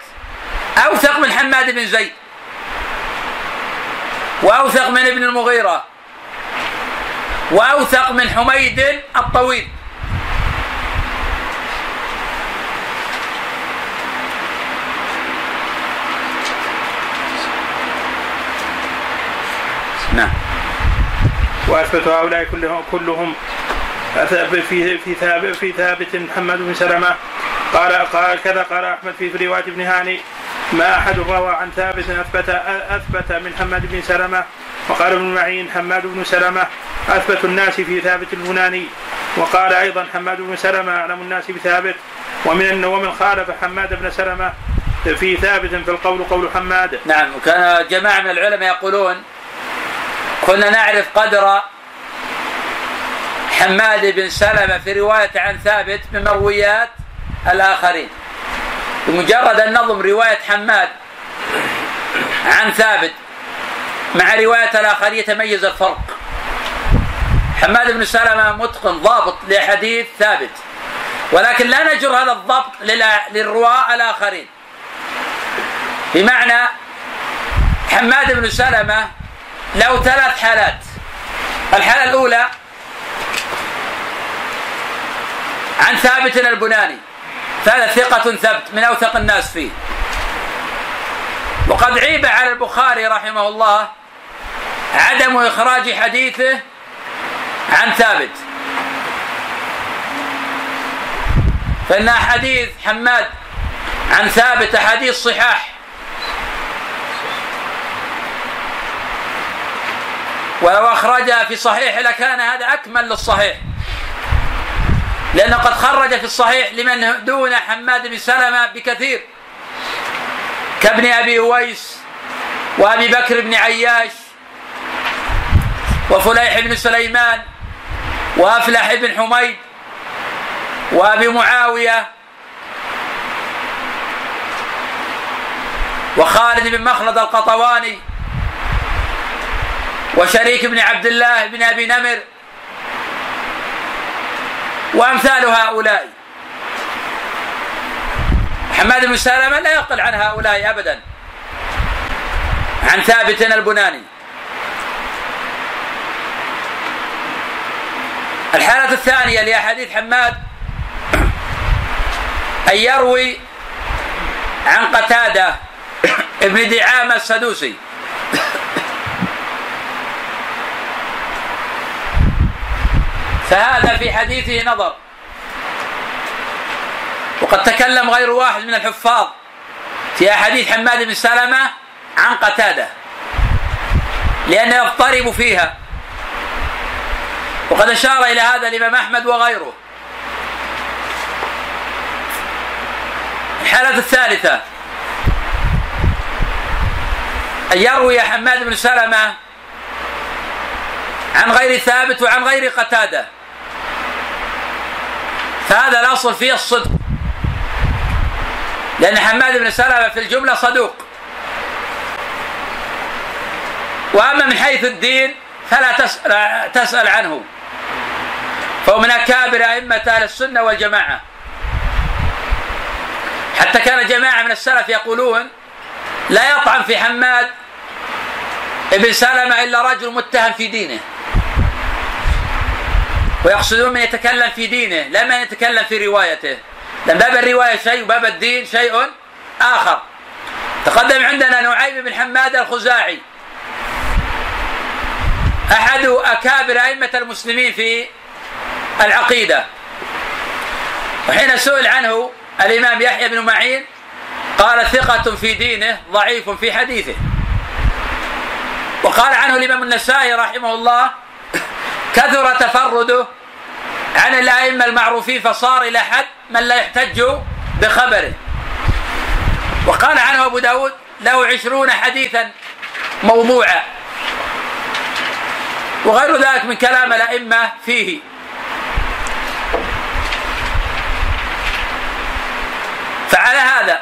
أوثق من حماد بن زيد. وأوثق من ابن المغيرة. وأوثق من حميد الطويل. نعم. وأثبت هؤلاء كلهم كلهم. في في ثابت في ثابت محمد بن سلمة. قال قال كذا قال أحمد في رواية ابن هاني. ما أحد روى عن ثابت اثبت أثبت من حماد بن سلمة وقال ابن معين حماد بن سلمة أثبت الناس في ثابت البناني وقال أيضا حماد بن سلمة أعلم الناس بثابت. ومن ومن خالف حماد بن سلمة في ثابت في القول قول حماد. نعم وكان جماعة من العلماء يقولون كنا نعرف قدر حماد بن سلمة في رواية عن ثابت من مرويات الآخرين. بمجرد أن نظم رواية حماد عن ثابت مع رواية الآخر يتميز الفرق. حماد بن سلمة متقن ضابط لحديث ثابت. ولكن لا نجر هذا الضبط للرواة الآخرين. بمعنى حماد بن سلمة له ثلاث حالات. الحالة الأولى عن ثابت البناني. فهذا ثقة ثبت من أوثق الناس فيه. وقد عيب على البخاري رحمه الله عدم إخراج حديثه عن ثابت. فإن أحاديث حماد عن ثابت أحاديث صحاح. ولو أخرجها في صحيح لكان هذا أكمل للصحيح. لأنه قد خرج في الصحيح لمن دون حماد بن سلمة بكثير. كابن أبي أويس وأبي بكر بن عياش وفليح بن سليمان وأفلح بن حميد وأبي معاوية وخالد بن مخلد القطواني وشريك بن عبد الله بن أبي نمر وأمثال هؤلاء. حماد بن سلمة لا يقل عن هؤلاء ابدا. عن ثابت البناني. الحالة الثانية لأحاديث حماد أن يروي عن قتادة ابن دعامة السدوسي. فهذا في حديثه نظر. وقد تكلم غير واحد من الحفاظ في أحاديث حماد بن سلمة عن قتادة لأنه يضطرب فيها. وقد أشار إلى هذا الإمام أحمد وغيره. الحالة الثالثة. أن يروي حماد بن سلمة عن غير ثابت وعن غير قتادة. فهذا الاصل فيه الصدق. لأن حماد بن سلمة في الجملة صدوق. وأما من حيث الدين فلا تسال تسأل عنه. فهو من أكابر أئمة أهل السنة والجماعة. حتى كان جماعة من السلف يقولون لا يطعن في حماد ابن سلمة إلا رجل متهم في دينه. ويقصدون من يتكلم في دينه لا من يتكلم في روايته. لأن باب الرواية شيء وباب الدين شيء آخر. تقدم عندنا نعيم بن حماد الخزاعي. أحد أكابر أئمة المسلمين في العقيدة. وحين سئل عنه الإمام يحيى بن معين قال ثقة في دينه ضعيف في حديثه. وقال عنه الإمام النسائي رحمه الله كثر تفرده عن الأئمة المعروفين فصار إلى حد من لا يحتج بخبره. وقال عنه أبو داود له عشرون حديثا موضوعا. وغير ذلك من كلام الأئمة فيه. فعلى هذا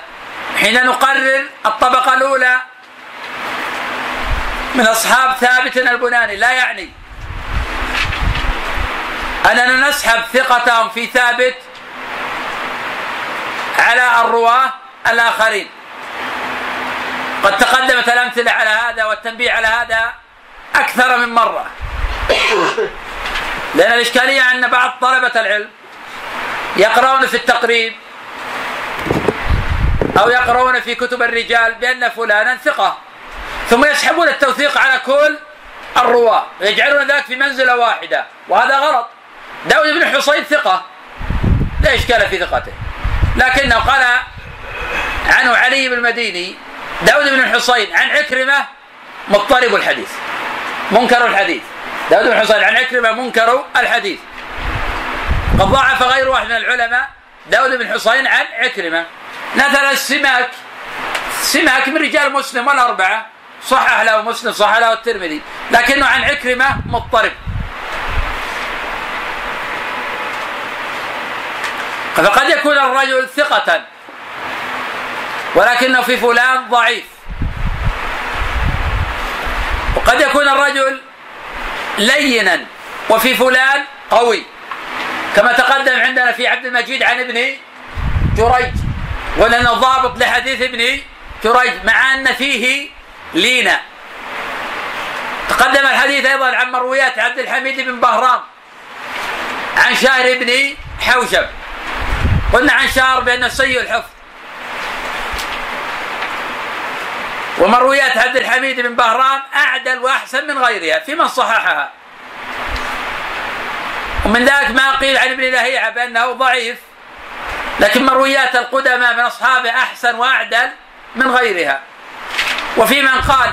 حين نقرر الطبقة الأولى من أصحاب ثابت البناني لا يعني أننا نسحب ثقتهم في ثابت على الرواة الآخرين. قد تقدمت الأمثلة على هذا والتنبيه على هذا أكثر من مرة. لأن الإشكالية أن بعض طلبة العلم يقرؤون في التقريب أو يقرؤون في كتب الرجال بأن فلانا ثقة ثم يسحبون التوثيق على كل الرواة ويجعلون ذلك في منزلة واحدة وهذا غلط. داود بن حصين ثقة. لا إشكال في ثقته؟ لكنه قال عنه علي بن المديني داود بن الحصين عن عكرمة مضطرب الحديث منكر الحديث. داود بن الحصين عن عكرمة منكر الحديث. قد ضعف غير واحد من العلماء داود بن حصين عن عكرمة. مثلا السماك. سماك من رجال مسلم والأربعة صحح له مسلم صحح له الترمذي لكنه عن عكرمة مضطرب. فقد يكون الرجل ثقة. ولكنه في فلان ضعيف. وقد يكون الرجل لينا وفي فلان قوي. كما تقدم عندنا في عبد المجيد عن ابن جريج. ولأنه ضابط لحديث ابن جريج مع أن فيه لينا. تقدم الحديث أيضا عن مرويات عبد الحميد بن بهرام عن شهر بن حوشب. قلنا عن شهر بأنه سيء الحفظ ومرويات عبد الحميد بن بهرام أعدل وأحسن من غيرها في من صححها. ومن ذلك ما قيل عن ابن لهيعة بأنه ضعيف لكن مرويات القدماء من أصحابه أحسن وأعدل من غيرها. وفي من قال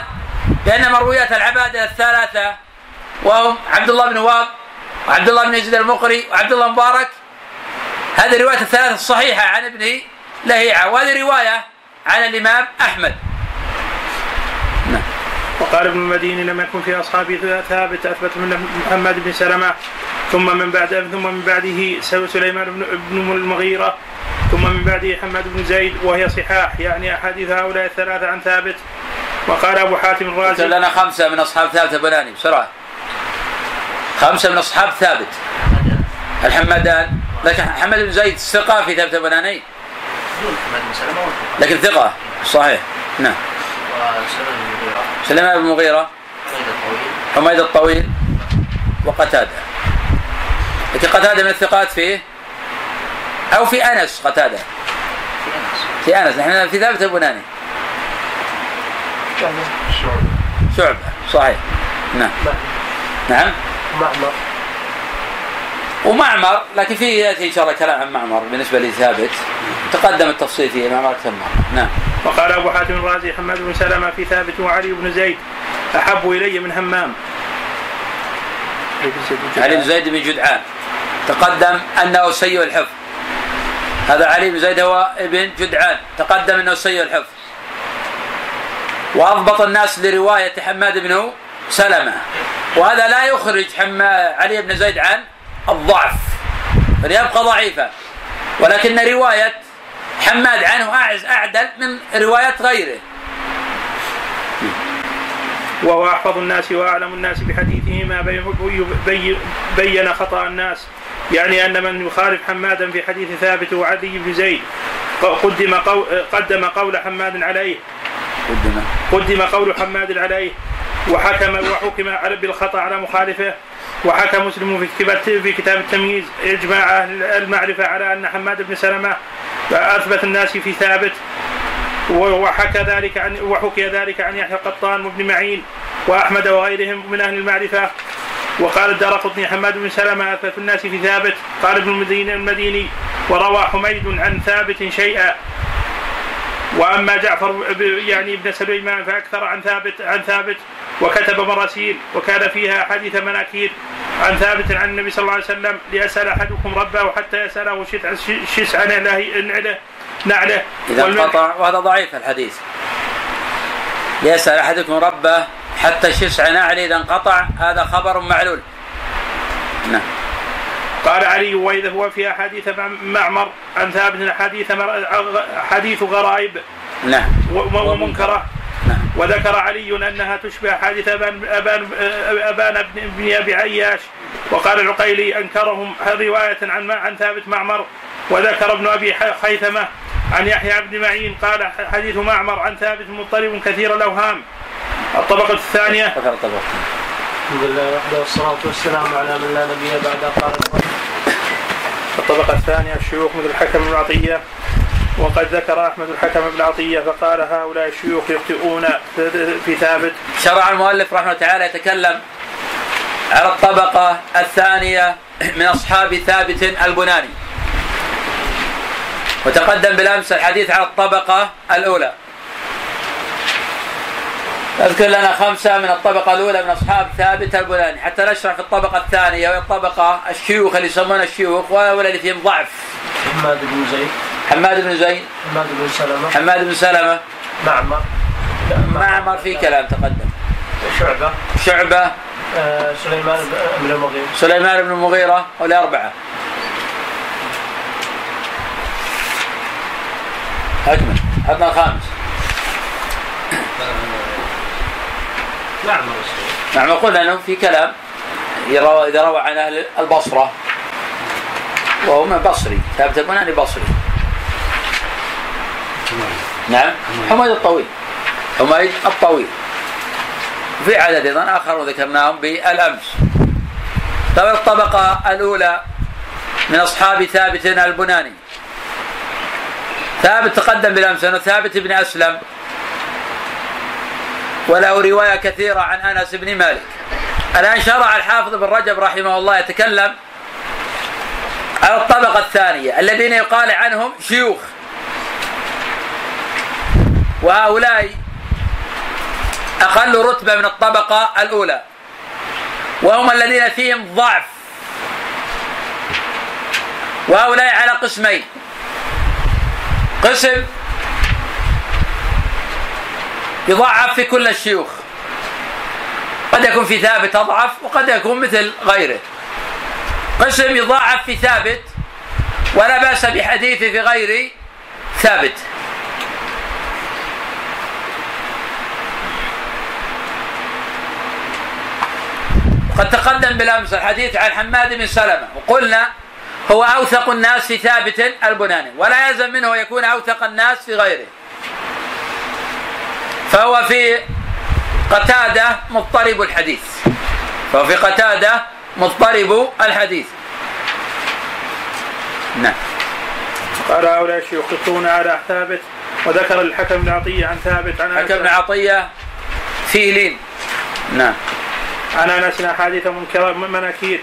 بأن مرويات العبادة الثلاثة وهم عبد الله بن واب وعبد الله بن يزيد المقري وعبد الله مبارك هذه الرواية الثلاثة الصحيحة عن ابن لهيعة وهذه رواية عن الإمام أحمد. وقال ابن المديني لم يكن في أصحابه ثابت أثبت من محمد بن سلمة ثم من بعد ثم من بعده سليمان بن ابن المغيرة ثم من بعده حماد بن زيد وهي صحاح. يعني أحاديث هؤلاء الثلاثة عن ثابت. وقال أبو حاتم الرازي لنا خمسة من أصحاب ثابت البناني بسرعة. خمسة من أصحاب ثابت. الحمدان. لكن حماد بن زيد ثقة في ثابت البناني؟ لكن ثقة صحيح. نعم. سليمان بن المغيرة حميد الطويل. وقتادة. لكن قتادة من الثقات فيه أو في أنس قتادة. في أنس. نحن في ثابت البناني. شعبة. صحيح. نعم. نعم. معمر ومعمر لكن في ياتي إن شاء الله كلام عن معمر بالنسبة لثابت تقدم التفصيل فيه معمر أكثر مره نعم. وقال أبو حاتم الرازي حماد بن سلمة في ثابت وعلي بن زيد أحب إلي من همام. علي بن زيد بن جدعان. تقدم أنه سيء الحفظ. هذا علي بن زيد هو ابن جدعان. تقدم أنه سيء الحفظ. وأضبط الناس لرواية حماد بن سلمة. وهذا لا يخرج حما علي بن زيد عن الضعف بل يبقى ضعيفا. ولكن رواية حماد عنه أعز أعدل من روايات غيره. وهو أحفظ الناس وأعلم الناس بحديثه ما بين, بين خطأ الناس. يعني أن من يخالف حمادا في حديث ثابت وعدي بن زيد قدم قول قدم قول حماد عليه. قدم. قدم قول حماد عليه وحكم وحكم بالخطأ على مخالفه. وحكى مسلم في كتاب في كتاب التمييز إجماع أهل المعرفة على أن حماد بن سلمة أثبت الناس في ثابت. وحكى ذلك عن وحكي ذلك عن يحيى القطان وابن معين وأحمد وغيرهم من أهل المعرفة. وقال الدار قطني حماد بن سلمة أثبت الناس في ثابت. قال ابن المديني المديني وروى حميد عن ثابت شيئا. وأما جعفر يعني ابن سليمان فأكثر عن ثابت عن ثابت وكتب مراسيل وكان فيها حديث مناكير عن ثابت عن النبي صلى الله عليه وسلم ليسأل أحدكم ربه حتى يسأله شسع نعله نعله. إذا انقطع وهذا ضعيف الحديث. ليسال أحدكم ربه حتى شسع نعله إذا انقطع هذا خبر معلول. نعم. قال علي وإذا هو في أحاديث معمر عن ثابت حديث حديث غرائب نعم. ومنكرة. نعم. وذكر علي أنها تشبه حادث ابان ابان أبان بن أبي عياش. وقال العقيلي أنكرهم. رواية عن عن ثابت معمر. وذكر ابن أبي خيثمة عن يحيى بن معين. قال حديث معمر عن ثابت مضطرب كثير الأوهام. الطبقة الثانية. الحمد لله وحده والصلاة والسلام على من لا نبي بعد قال الطبقة الثانية الشيوخ مثل الحكم بن عطية وقد ذكر أحمد الحكم بن عطية فقال هؤلاء الشيوخ يخطئون في ثابت. شرع المؤلف رحمه الله تعالى يتكلم على الطبقة الثانية من أصحاب ثابت البناني. وتقدم بالأمس الحديث على الطبقة الأولى. أذكر لنا خمسة من الطبقة الأولى من أصحاب ثابت البناني حتى نشرح في الطبقة الثانية وهي الطبقة الشيوخ اللي يسمونها الشيوخ وهؤلاء اللي فيهم ضعف. حماد بن زيد. حماد بن زيد. حماد بن سلمة. حماد بن سلمة. معمر. معمر في كلام تقدم. شعبة. شعبة. آه، سليمان بن المغيرة. سليمان بن المغيرة والأربعة أكمل عطنا الخامس. معمر نعم قلنا أنه في كلام إذا روى عن أهل البصرة. وهو من بصري. ثابت البناني بصري. نعم حميد الطويل. حميد الطويل. في عدد أيضا آخر ذكرناهم بالأمس. طبعا الطبقة الأولى من أصحاب ثابت البناني. ثابت تقدم بالأمس أنه ثابت بن أسلم. وله رواية كثيرة عن أنس بن مالك. الآن شرع الحافظ بن رجب رحمه الله يتكلم على الطبقة الثانية الذين يقال عنهم شيوخ. وهؤلاء أقل رتبة من الطبقة الأولى. وهم الذين فيهم ضعف. وهؤلاء على قسمين. قسم يضعف في كل الشيوخ. قد يكون في ثابت أضعف وقد يكون مثل غيره. قسم يضاعف في ثابت ولا بأس بحديثه في غير ثابت. قد تقدم بالأمس الحديث عن حماد بن سلمة وقلنا هو أوثق الناس في ثابت البناني ولا يلزم منه يكون أوثق الناس في غيره. فهو في قتادة مضطرب الحديث. فهو في قتادة مضطرب الحديث. نعم. قال هؤلاء الشيوخ يخطون على ثابت وذكر الحكم بن عطية عن ثابت عن حكم بن عطية فيه لين. نعم. عن أنس أحاديث منكر مناكير.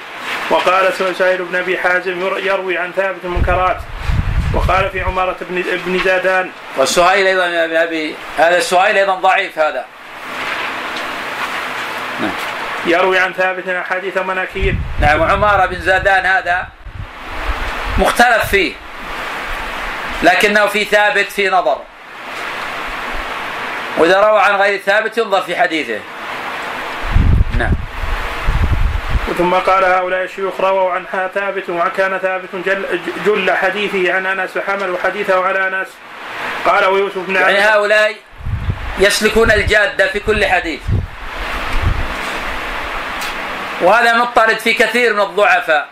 وقال سهيل بن أبي حازم يروي عن ثابت المنكرات وقال في عمارة بن ابن زادان. والسهيل أيضا يا أبي هذا السهيل أيضا ضعيف هذا. نعم. يروي عن ثابت أحاديث مناكير. نعم وعمارة بن زادان هذا مختلف فيه لكنه في ثابت في نظر. وإذا روى عن غير ثابت ينظر في حديثه نعم ثم قال هؤلاء الشيوخ رووا عن ثابت وكان ثابت جل, جل حديثه عن أنس وحملوا حديثه على أنس. قال ويوسف بن يعني هؤلاء يسلكون الجادة في كل حديث. وهذا مضطرد في كثير من الضعفاء.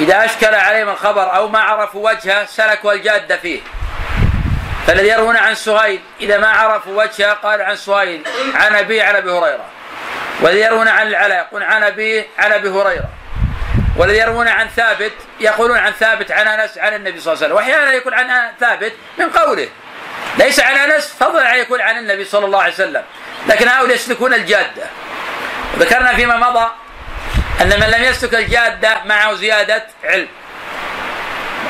إذا أشكل عليهم الخبر أو ما عرفوا وجهه سلكوا الجادة فيه. فالذي يروون عن سهيل إذا ما عرفوا وجهه قال عن سهيل عن أبي عن أبي هريرة. والذي يروون عن العلاء يقول عن أبي عن أبي هريرة. والذي يروون عن ثابت يقولون عن ثابت عن أنس عن النبي صلى الله عليه وسلم. وأحيانا يكون عن ثابت من قوله. ليس عن أنس فضلا عن يكون عن النبي صلى الله عليه وسلم. لكن هؤلاء يسلكون الجادة. وذكرنا فيما مضى أن من لم يسلك الجادة معه زيادة علم.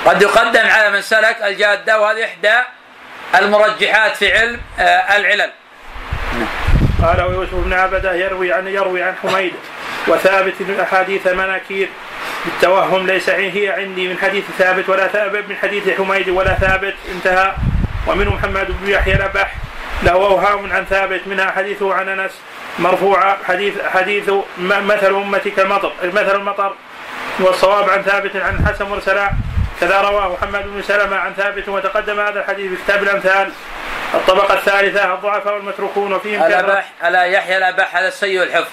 قد يقدم على من سلك الجادة وهذه إحدى المرجحات في علم آه، العلل. قال ويوسف بن عبده يروي عن يروي عن حميد وثابت أحاديث مناكير. بالتوهم ليس هي عندي من حديث ثابت ولا ثابت من حديث حميد ولا ثابت انتهى. ومنه محمد بن يحيى الابح له اوهام عن ثابت منها حديثه عن أنس مرفوعة حديث حديث مثل أمتي كالمطر مثل المطر والصواب عن ثابت عن حسن مرسلا. كذا رواه محمد بن سلمة عن ثابت وتقدم هذا الحديث في كتاب الأمثال. الطبقة الثالثة الضعفاء والمتروكون وفيهم الأبح على يحيى الأبح هذا السيء الحفظ.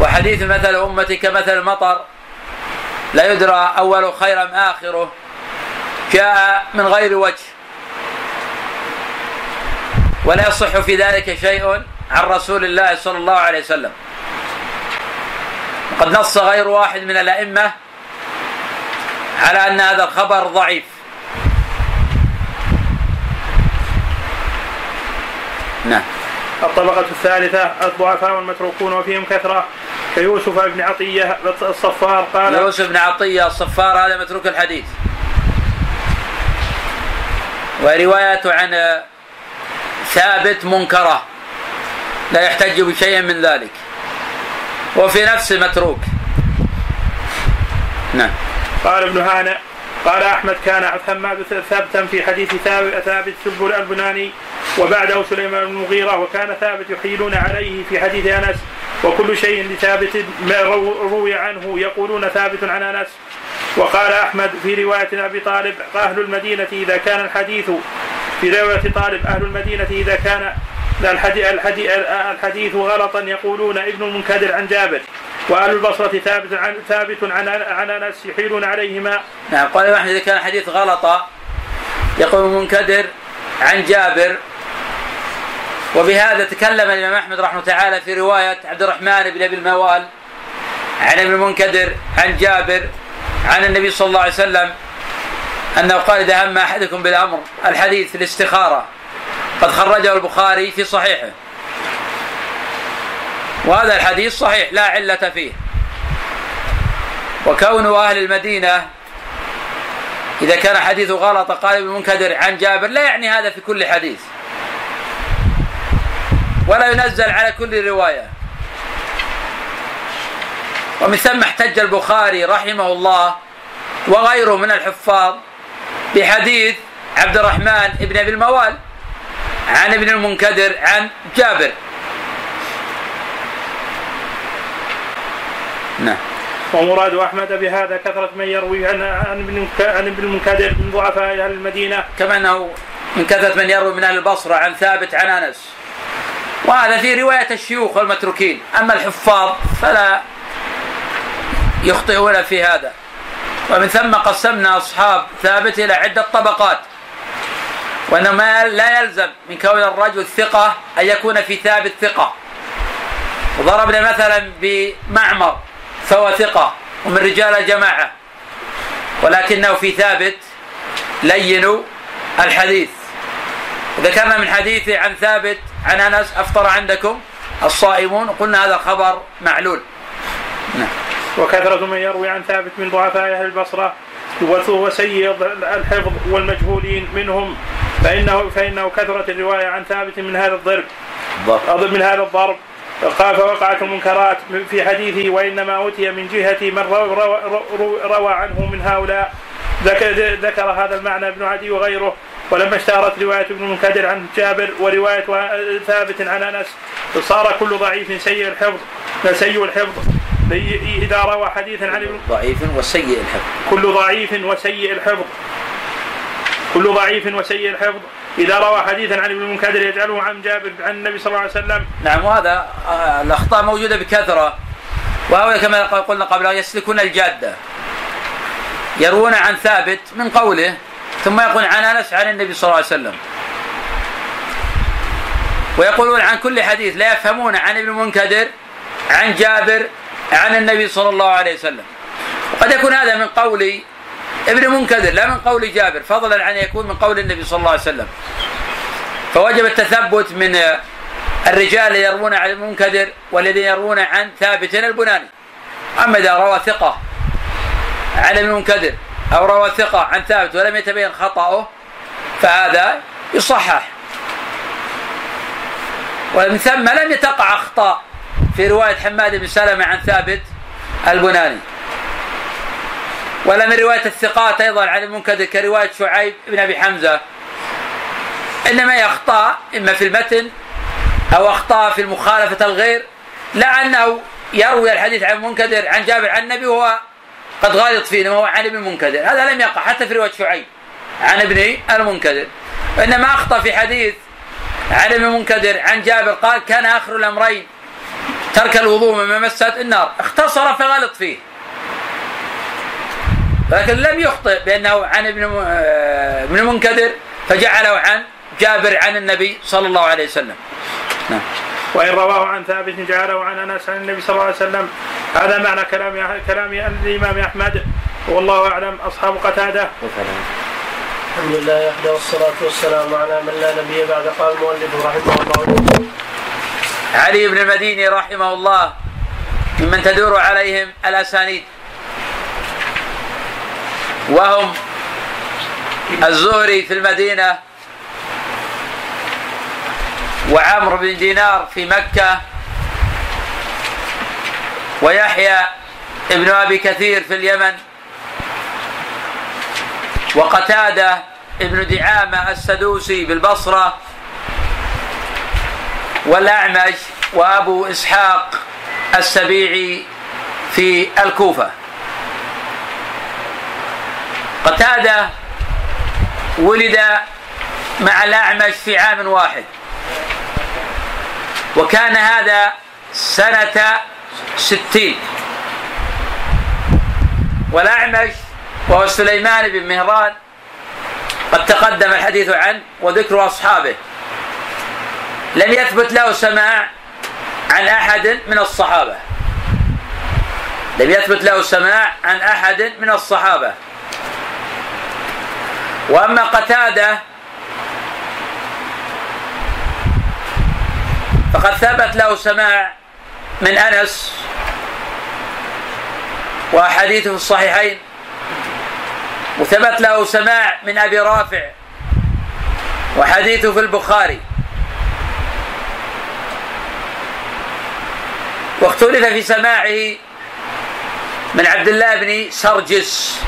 وحديث مثل أمتي كمثل المطر لا يدرى أول خيرا آخره. جاء من غير وجه. ولا يصح في ذلك شيء عن رسول الله صلى الله عليه وسلم. وقد نص غير واحد من الأئمة على أن هذا الخبر ضعيف. نعم. الطبقة الثالثة الضعفاء والمتروكون وفيهم كثرة كيوسف بن عطية الصفار قال يوسف بن عطية الصفار هذا متروك الحديث. وروايته عن ثابت منكرة لا يحتج بشيء من ذلك. وفي نفسه متروك. نعم. قال ابن هانئ قال أحمد كان حماد ثابتا في حديث ثابت سب البناني وبعده سليمان بن المغيرة وكان ثابت يحيلون عليه في حديث أنس وكل شيء لثابت ما روي عنه يقولون ثابت عن أنس. وقال أحمد في رواية أبي طالب أهل المدينة إذا كان الحديث في رواية طالب أهل المدينة إذا كان الحديث غلطا يقولون ابن المنكدر عن جابر واهل البصرة ثابت عن ثابت عن عن أنس يحيلون عليهما. نعم قال احمد إذا كان الحديث غلطا يقول المنكدر عن جابر وبهذا تكلم الإمام أحمد رحمه تعالى في رواية عبد الرحمن بن أبي الموال عن ابن المنكدر عن جابر عن النبي صلى الله عليه وسلم أنه قال إذا هم أحدكم بالأمر الحديث الاستخاره قد خرجه البخاري في صحيحه. وهذا الحديث صحيح لا علة فيه. وكون أهل المدينة إذا كان حديث غلط قال ابن منكدر عن جابر لا يعني هذا في كل حديث. ولا ينزل على كل رواية. ومن ثم احتج البخاري رحمه الله وغيره من الحفاظ بحديث عبد الرحمن بن أبي الموال. عن ابن المنكدر عن جابر. نعم. ومراد أحمد بهذا كثرة من يروي عن عن ابن عن ابن المنكدر من ضعفاء أهل المدينة. كما أنه من كثرة من يروي من أهل البصرة عن ثابت عن أنس. وهذا في رواية الشيوخ والمتروكين أما الحفاظ فلا يخطئون في هذا. ومن ثم قسمنا أصحاب ثابت إلى عدة طبقات. وانه ما لا يلزم من كون الرجل ثقة أن يكون في ثابت ثقة. وضربنا مثلا بمعمر فهو ثقة ومن رجال الجماعة ولكنه في ثابت لين الحديث. ذكرنا من حديثه عن ثابت عن أنس أفطر عندكم الصائمون وقلنا هذا خبر معلول. نعم. وكثرة من يروي عن ثابت من ضعفاء أهل البصرة وسيء الحفظ والمجهولين منهم. فإنه فإنه كثرت الرواية عن ثابت من هذا الضرب. من هذا الضرب. قال فوقعت المنكرات في حديثه وإنما أوتي من جهة من روى, روى, روى عنه من هؤلاء. ذكر هذا المعنى ابن عدي وغيره. ولما اشتهرت رواية ابن المنكدر عن جابر ورواية ثابت عن أنس صار كل ضعيف سيء الحفظ. سيء الحفظ. إذا روى حديثا عن ابن ضعيف وسيء الحفظ. كل ضعيف وسيء الحفظ. كل ضعيف وسيء الحفظ. إذا روى حديثا عن ابن المنكدر يجعله عن جابر عن النبي صلى الله عليه وسلم. نعم وهذا آه، الأخطاء موجودة بكثرة. وهؤلاء كما قلنا قبل يسلكون الجادة. يروون عن ثابت من قوله ثم يقول عن أنس عن النبي صلى الله عليه وسلم. ويقولون عن كل حديث لا يفهمون عن ابن المنكدر عن جابر عن النبي صلى الله عليه وسلم. وقد يكون هذا من قول ابن منكدر لا من قول جابر فضلا عن يكون من قول النبي صلى الله عليه وسلم. فوجب التثبت من الرجال الذين يروون عن المنكدر والذين يروون عن ثابت البناني. أما إذا روى ثقة عن المنكدر أو روى ثقة عن ثابت ولم يتبين خطأه فهذا يصحح. ومن ثم لم يتقع أخطاء في رواية حماد بن سلمة عن ثابت البناني. ولا من رواية الثقات أيضا عن المنكدر كرواية شعيب بن أبي حمزة. إنما هي أخطاء إما في المتن أو أخطاء في المخالفة الغير لا أنه يروي الحديث عن المنكدر عن جابر عن النبي وهو قد غلط فيه إنما هو عن ابن المنكدر هذا لم يقع حتى في رواية شعيب عن ابن المنكدر. وإنما أخطأ في حديث عن ابن المنكدر عن جابر قال كان آخر الأمرين ترك الوضوء مما مست النار اختصر فغلط فيه. لكن لم يخطئ بأنه عن ابن آه، ابن المنكدر فجعله عن جابر عن النبي صلى الله عليه وسلم. نعم. وإن رواه عن ثابت جعله عن أنس عن النبي صلى الله عليه وسلم هذا معنى كلام كلام الإمام أحمد والله أعلم أصحاب قتادة. الحمد لله وحده والصلاة والسلام على من لا نبي بعد قال المؤلف رحمه الله علي بن المديني رحمه الله ممن تدور عليهم الأسانيد وهم الزهري في المدينة وعمرو بن دينار في مكة ويحيى ابن أبي كثير في اليمن وقتادة ابن دعامة السدوسي بالبصرة والأعمش وأبو إسحاق السبيعي في الكوفة. قتادة ولد مع الأعمش في عام واحد. وكان هذا سنة ستين. والأعمش وهو سليمان بن مهران قد تقدم الحديث عنه وذكر أصحابه. لم يثبت له سماع عن أحد من الصحابة. لم يثبت له سماع عن أحد من الصحابة. وأما قتادة فقد ثبت له سماع من أنس وأحاديثه في الصحيحين وثبت له سماع من أبي رافع وحديثه في البخاري. واختلف في سماعه من عبد الله بن سرجس.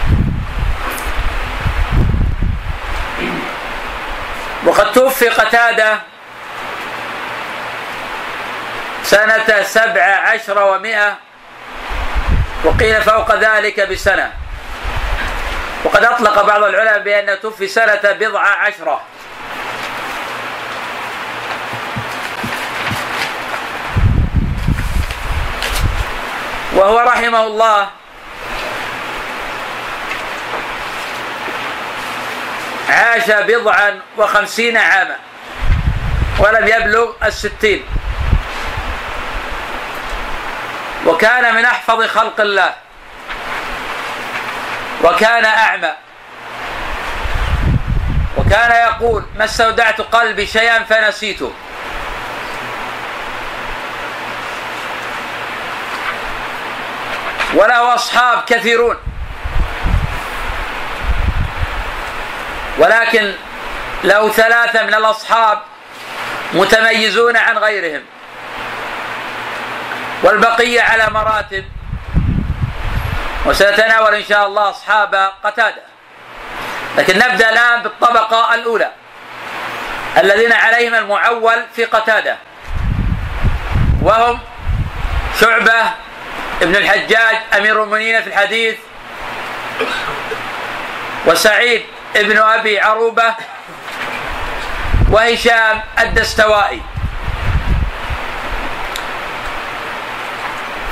وقد توفي قتادة سنة سبع عشر ومائة وقيل فوق ذلك بسنة. وقد أطلق بعض العلماء بأنه توفي سنة بضع عشرة وهو رحمه الله عاش بضعا وخمسين عاما ولم يبلغ الستين. وكان من أحفظ خلق الله. وكان أعمى. وكان يقول ما استودعت قلبي شيئا فنسيته. وله أصحاب كثيرون. ولكن له ثلاثة من الأصحاب متميزون عن غيرهم والبقية على مراتب وسنتناول إن شاء الله أصحاب قتادة. لكن نبدأ الآن بالطبقة الأولى الذين عليهم المعول في قتادة وهم شعبة ابن الحجاج أمير المؤمنين في الحديث وسعيد ابن أبي عروبة وهشام الدستوائي.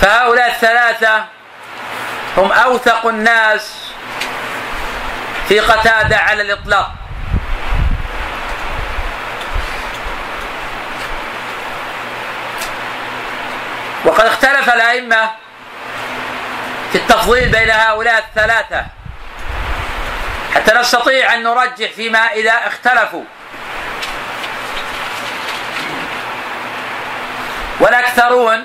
فهؤلاء الثلاثة هم أوثق الناس في قتادة على الإطلاق. وقد اختلف الأئمة في التفضيل بين هؤلاء الثلاثة. حتى نستطيع أن نرجح فيما إذا اختلفوا. والأكثرون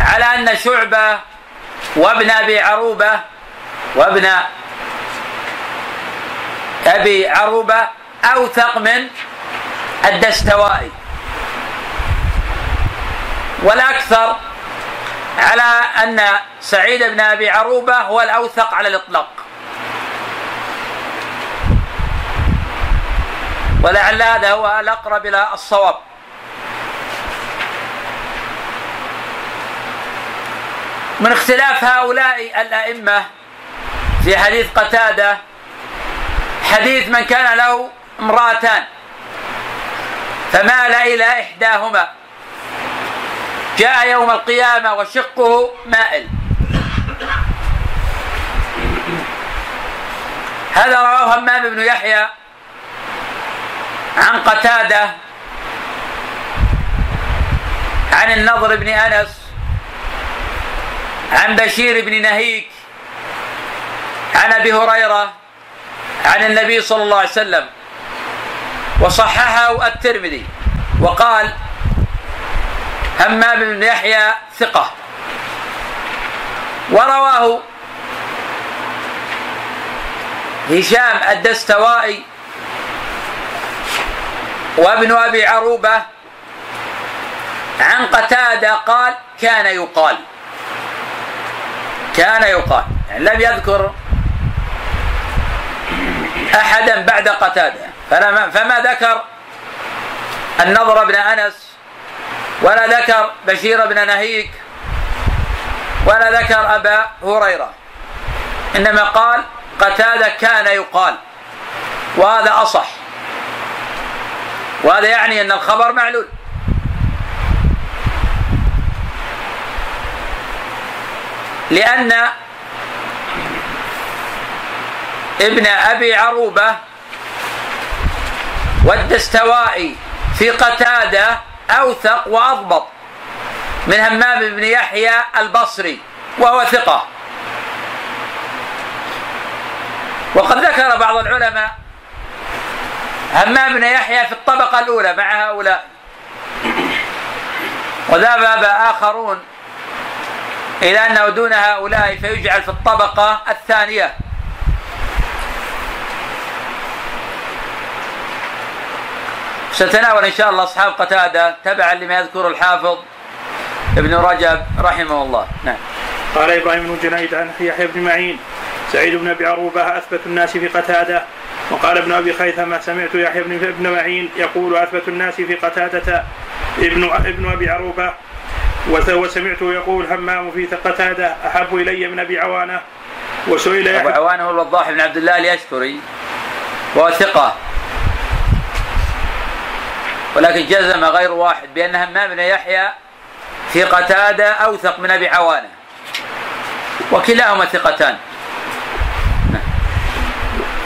على أن شعبة وابن أبي عروبة وابن أبي عروبة أوثق من الدستوائي. والأكثر على أن سعيد بن أبي عروبة هو الأوثق على الإطلاق. ولعل هذا هو الأقرب إلى الصواب. من اختلاف هؤلاء الأئمة في حديث قتادة حديث من كان له امرأتان فمال إلى إحداهما. جاء يوم القيامة وشقه مائل. هذا رواه همام بن يحيى عن قتادة عن النضر بن أنس عن بشير بن نهيك عن أبي هريرة عن النبي صلى الله عليه وسلم. وصححه الترمذي وقال همام بن يحيى ثقة. ورواه هشام الدستوائي وابن أبي عروبة عن قتادة قال كان يقال. كان يقال. يعني لم يذكر أحدا بعد قتادة. فما, فما ذكر النضر بن أنس ولا ذكر بشير بن نهيك ولا ذكر أبا هريرة. إنما قال قتادة كان يقال وهذا أصح. وهذا يعني أن الخبر معلول. لأن ابن أبي عروبة والدستوائي في قتادة أوثق وأضبط من همام بن يحيى البصري وهو ثقة. وقد ذكر بعض العلماء همام بن يحيى في الطبقة الأولى مع هؤلاء. وذهب آخرون إلى أنه دون هؤلاء فيجعل في الطبقة الثانية. ستناول إن شاء الله أصحاب قتادة تبعا لما يذكر الحافظ ابن رجب رحمه الله. نعم. قال إبراهيم بن جنيد عن يحيى بن معين سعيد بن أبي عروبة أثبت الناس في قتادة وقال ابن أبي خيثمة سمعت يحيى بن ابن معين يقول أثبت الناس في قتادة ابن ابن أبي عروبة وسمعته يقول همام في قتادة أحب إلي من أبي عوانة. وسئل أبو عوانة هو الوضاح بن عبد الله اليشكري وهو ثقة. ولكن جزم غير واحد بأن همام بن يحيى في قتادة أوثق من أبي عوانة. وكلاهما ثقتان.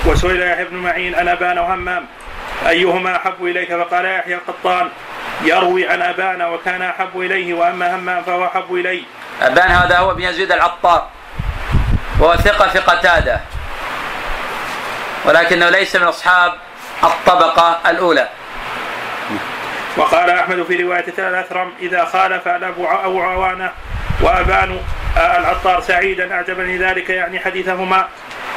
وسئل يحيى بن معين عن أبان وهمام أيهما أحب إليك فقال يحيى القطان يروي عن أبان وكان أحب إليه وأما همام فهو أحب الي. أبان هذا هو بن يزيد العطار وهو ثقة في قتادة ولكنه ليس من أصحاب الطبقة الأولى. وقال أحمد في رواية الاثرم إذا خالف ابو عوانة وأبان العطار سعيدا أعجبني ذلك يعني حديثهما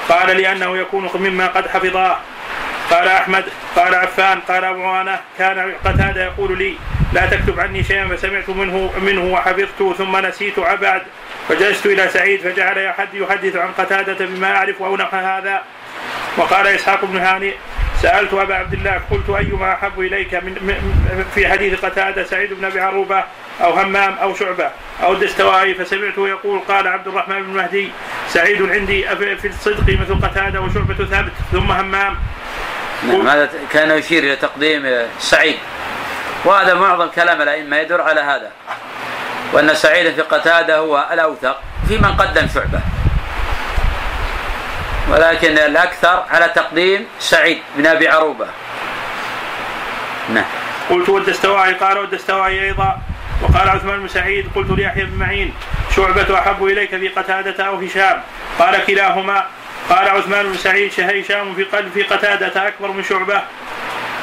قال لأنه يكون مما قد حفظاه قال أحمد قال عفان قال أبو عوانة كان قتادة يقول لي لا تكتب عني شيئا فسمعت منه منه وحفظت ثم نسيت عبد فجلست إلى سعيد فجعل يحدث عن قتادة بما أعرف أو نحو هذا. وقال إسحاق بن هاني سألت أبا عبد الله قلت أيما أحب إليك من في حديث قتادة سعيد بن أبي عروبة أو همام أو شعبة أو الدستوائي فسمعته يقول قال عبد الرحمن بن مهدي سعيد عندي في الصدق مثل قتادة وشعبة ثابت ثم همام. نعم هذا كان يشير إلى تقديم سعيد. وهذا معظم كلام الأئمة يدور على هذا وأن سعيد في قتادة هو الأوثق في من قدم شعبة. ولكن الأكثر على تقديم سعيد بن أبي عروبة. نعم. قلت والدستوائي قال والدستوائي أيضا وقال عثمان بن سعيد قلت ليحيى بن معين شعبة أحب إليك في قتادة أو هشام قال كلاهما قال عثمان بن سعيد هشام في قلب في قتادة أكبر من شعبة.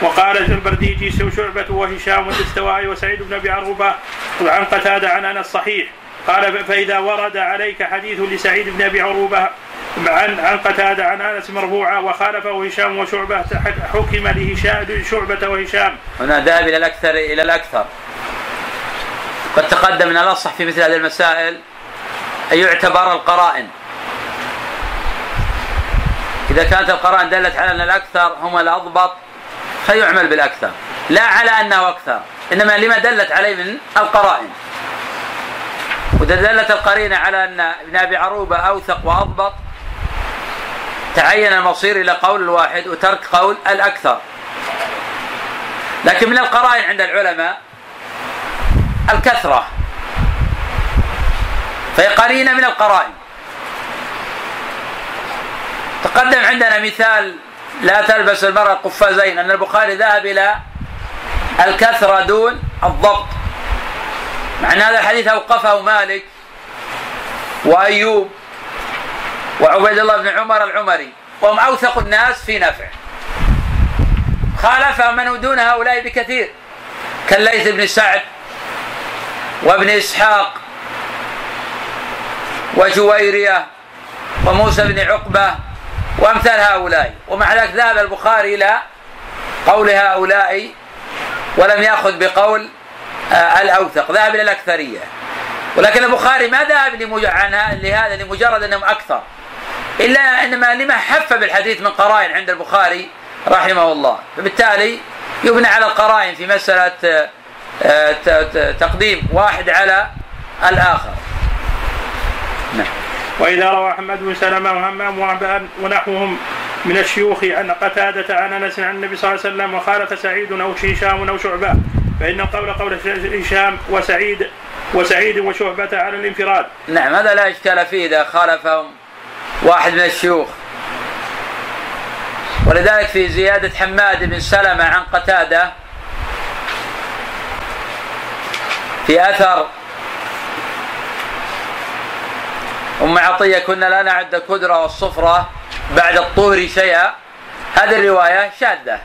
وقال البرديجي شعبة وهشام والدستوائي وسعيد بن أبي عروبة عن قتادة عن أنس صحيح. قال فإذا ورد عليك حديث لسعيد بن أبي عروبة عن عن قتادة عن أنس مرفوعا وخالفه هشام وشعبة حكم لهشام شعبة وهشام. هنا ذهب إلى الأكثر إلى الأكثر. قد تقدم من الأصح في مثل هذه المسائل أن يعتبر القرائن. إذا كانت القرائن دلت على أن الأكثر هم الأضبط فيعمل بالأكثر. لا على أنه أكثر إنما لما دلت عليه من القرائن. دلت القرينة على أن ابن أبي عروبة أوثق وأضبط. تعين المصير إلى قول الواحد وترك قول الأكثر. لكن من القرائن عند العلماء الكثرة. فهي قرينة من القرائن. تقدم عندنا مثال لا تلبس المرأة قفازين. أن البخاري ذهب إلى الكثرة دون الضبط. مع أن هذا الحديث أوقفه مالك وأيوب وعبيد الله بن عمر العمري وهم أوثق الناس في نفع خالف من دون هؤلاء بكثير كالليث بن سعد وابن إسحاق وجويرية وموسى بن عقبة وأمثال هؤلاء. ومع ذلك ذهب البخاري إلى قول هؤلاء ولم يأخذ بقول الأوثق ذهب إلى الأكثرية. ولكن البخاري ما ذهب لهذا لمجرد أنهم أكثر إلا إنما لما حف بالحديث من قرائن عند البخاري رحمه الله. فبالتالي يبنى على القرائن في مسألة آه، تقديم واحد على الآخر. نعم. وإذا روى أحمد بن سلمة وهمام وعبان ونحوهم من الشيوخ عن قتادة عن أنس عن النبي صلى الله عليه وسلم وخالف سعيد أو هشام أو شعبة فإن القول قول هشام وسعيد وسعيد وشعبة على الانفراد. نعم هذا لا إشكال فيه إذا خالفهم واحد من الشيوخ. ولذلك في زيادة حماد بن سلمة عن قتادة في أثر أم عطية كنا لا نعد الكدرة والصفرة بعد الطهر شيئا. هذه الرواية شاذة.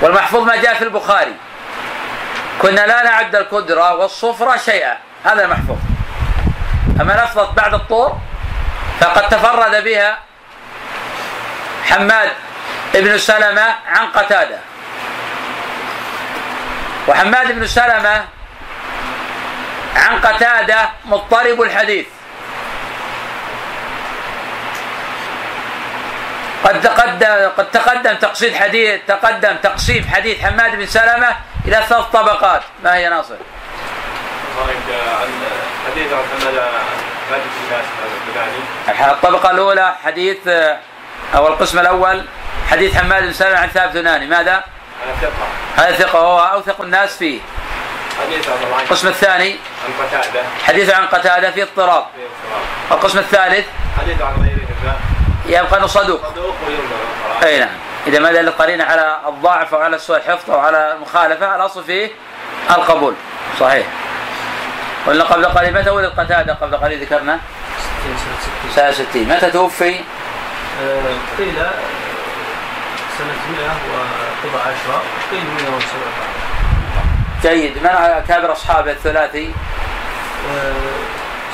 والمحفوظ ما جاء في البخاري. كنا لا نعد الكدرة والصفرة شيئا. هذا المحفوظ. أما لفظة بعد الطور فقد تفرد بها حماد بن سلمة عن قتادة. وحماد بن سلمة عن قتادة مضطرب الحديث. قد تقدم قد تقدم تقصيد حديث تقدم تقسيم حديث حماد بن سلمة إلى ثلاث طبقات. ما هي ناصر؟ حديث عن الطبقة الأولى حديث أو القسم الأول حديث حماد بن سلمة عن ثابت بناني ماذا؟ هذا ثقة. هذا ثقة وهو أوثق الناس فيه. حديث القسم الثاني عن قتادة. حديث عن قتادة في اضطراب. القسم الثالث حديث عن يبقى أنه صدوق. أي نعم. إذا ما دل القرينه على الضعف أو على سوء الحفظ أو على المخالفه الأصل فيه القبول. صحيح. قلنا قبل قليل متى ولد قتادة؟ قبل قليل ذكرنا؟ 60 60 متى توفي؟ آه، قيل سنة 117 قيل 117 جيد. من اكابر أصحابه الثلاثي؟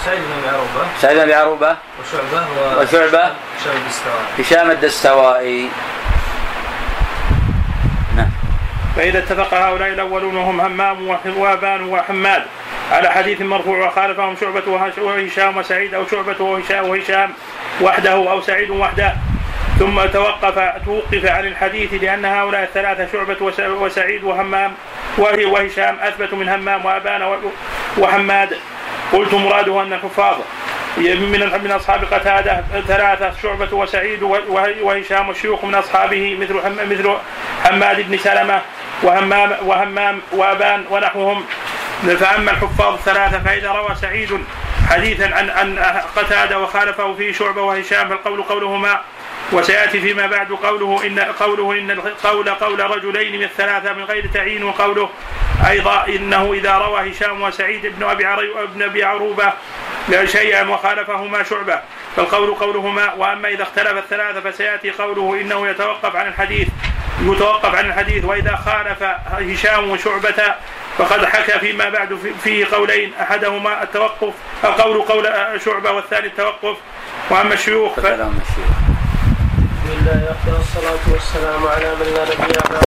سعيد بن عروبة. سعيد بن عروبة. وشعبة وشعبة. هشام الدستوائي هشام الدستوائي. نعم. فإذا اتفق هؤلاء الأولون وهم همام وأبان وحماد. على حديث مرفوع وخالفهم شعبة وهشام وسعيد أو شعبة وهشام وهشام وحده أو سعيد وحده. ثم توقف توقف عن الحديث لأن هؤلاء الثلاثة شعبة وسعيد وهمام وهشام أثبت من همام وأبان وحماد. قلت مراده أن الحفاظ من من أصحاب قتادة ثلاثة شعبة وسعيد وهشام والشيوخ من أصحابه مثل مثل حماد بن سلمة وهمام وهمام وأبان ونحوهم. فأما الحفاظ الثلاثة فإذا روى سعيد حديثا عن عن قتادة وخالفه فيه شعبة وهشام فالقول قولهما وسيأتي فيما بعد قوله إن قوله إن القول قول رجلين من الثلاثة من غير تعيين وقوله أيضا إنه إذا روى هشام وسعيد بن أبي ابن أبي عروبة شيئا وخالفهما شعبة. فالقول قولهما وأما إذا اختلف الثلاثة فسيأتي قوله إنه يتوقف عن الحديث يتوقف عن الحديث وإذا خالف هشام وشعبه فقد حكى فيما بعد فيه قولين أحدهما التوقف القول قول شعبة والثاني التوقف. وأما الشيوخ. بسم الله والصلاة والسلام على من لا نبي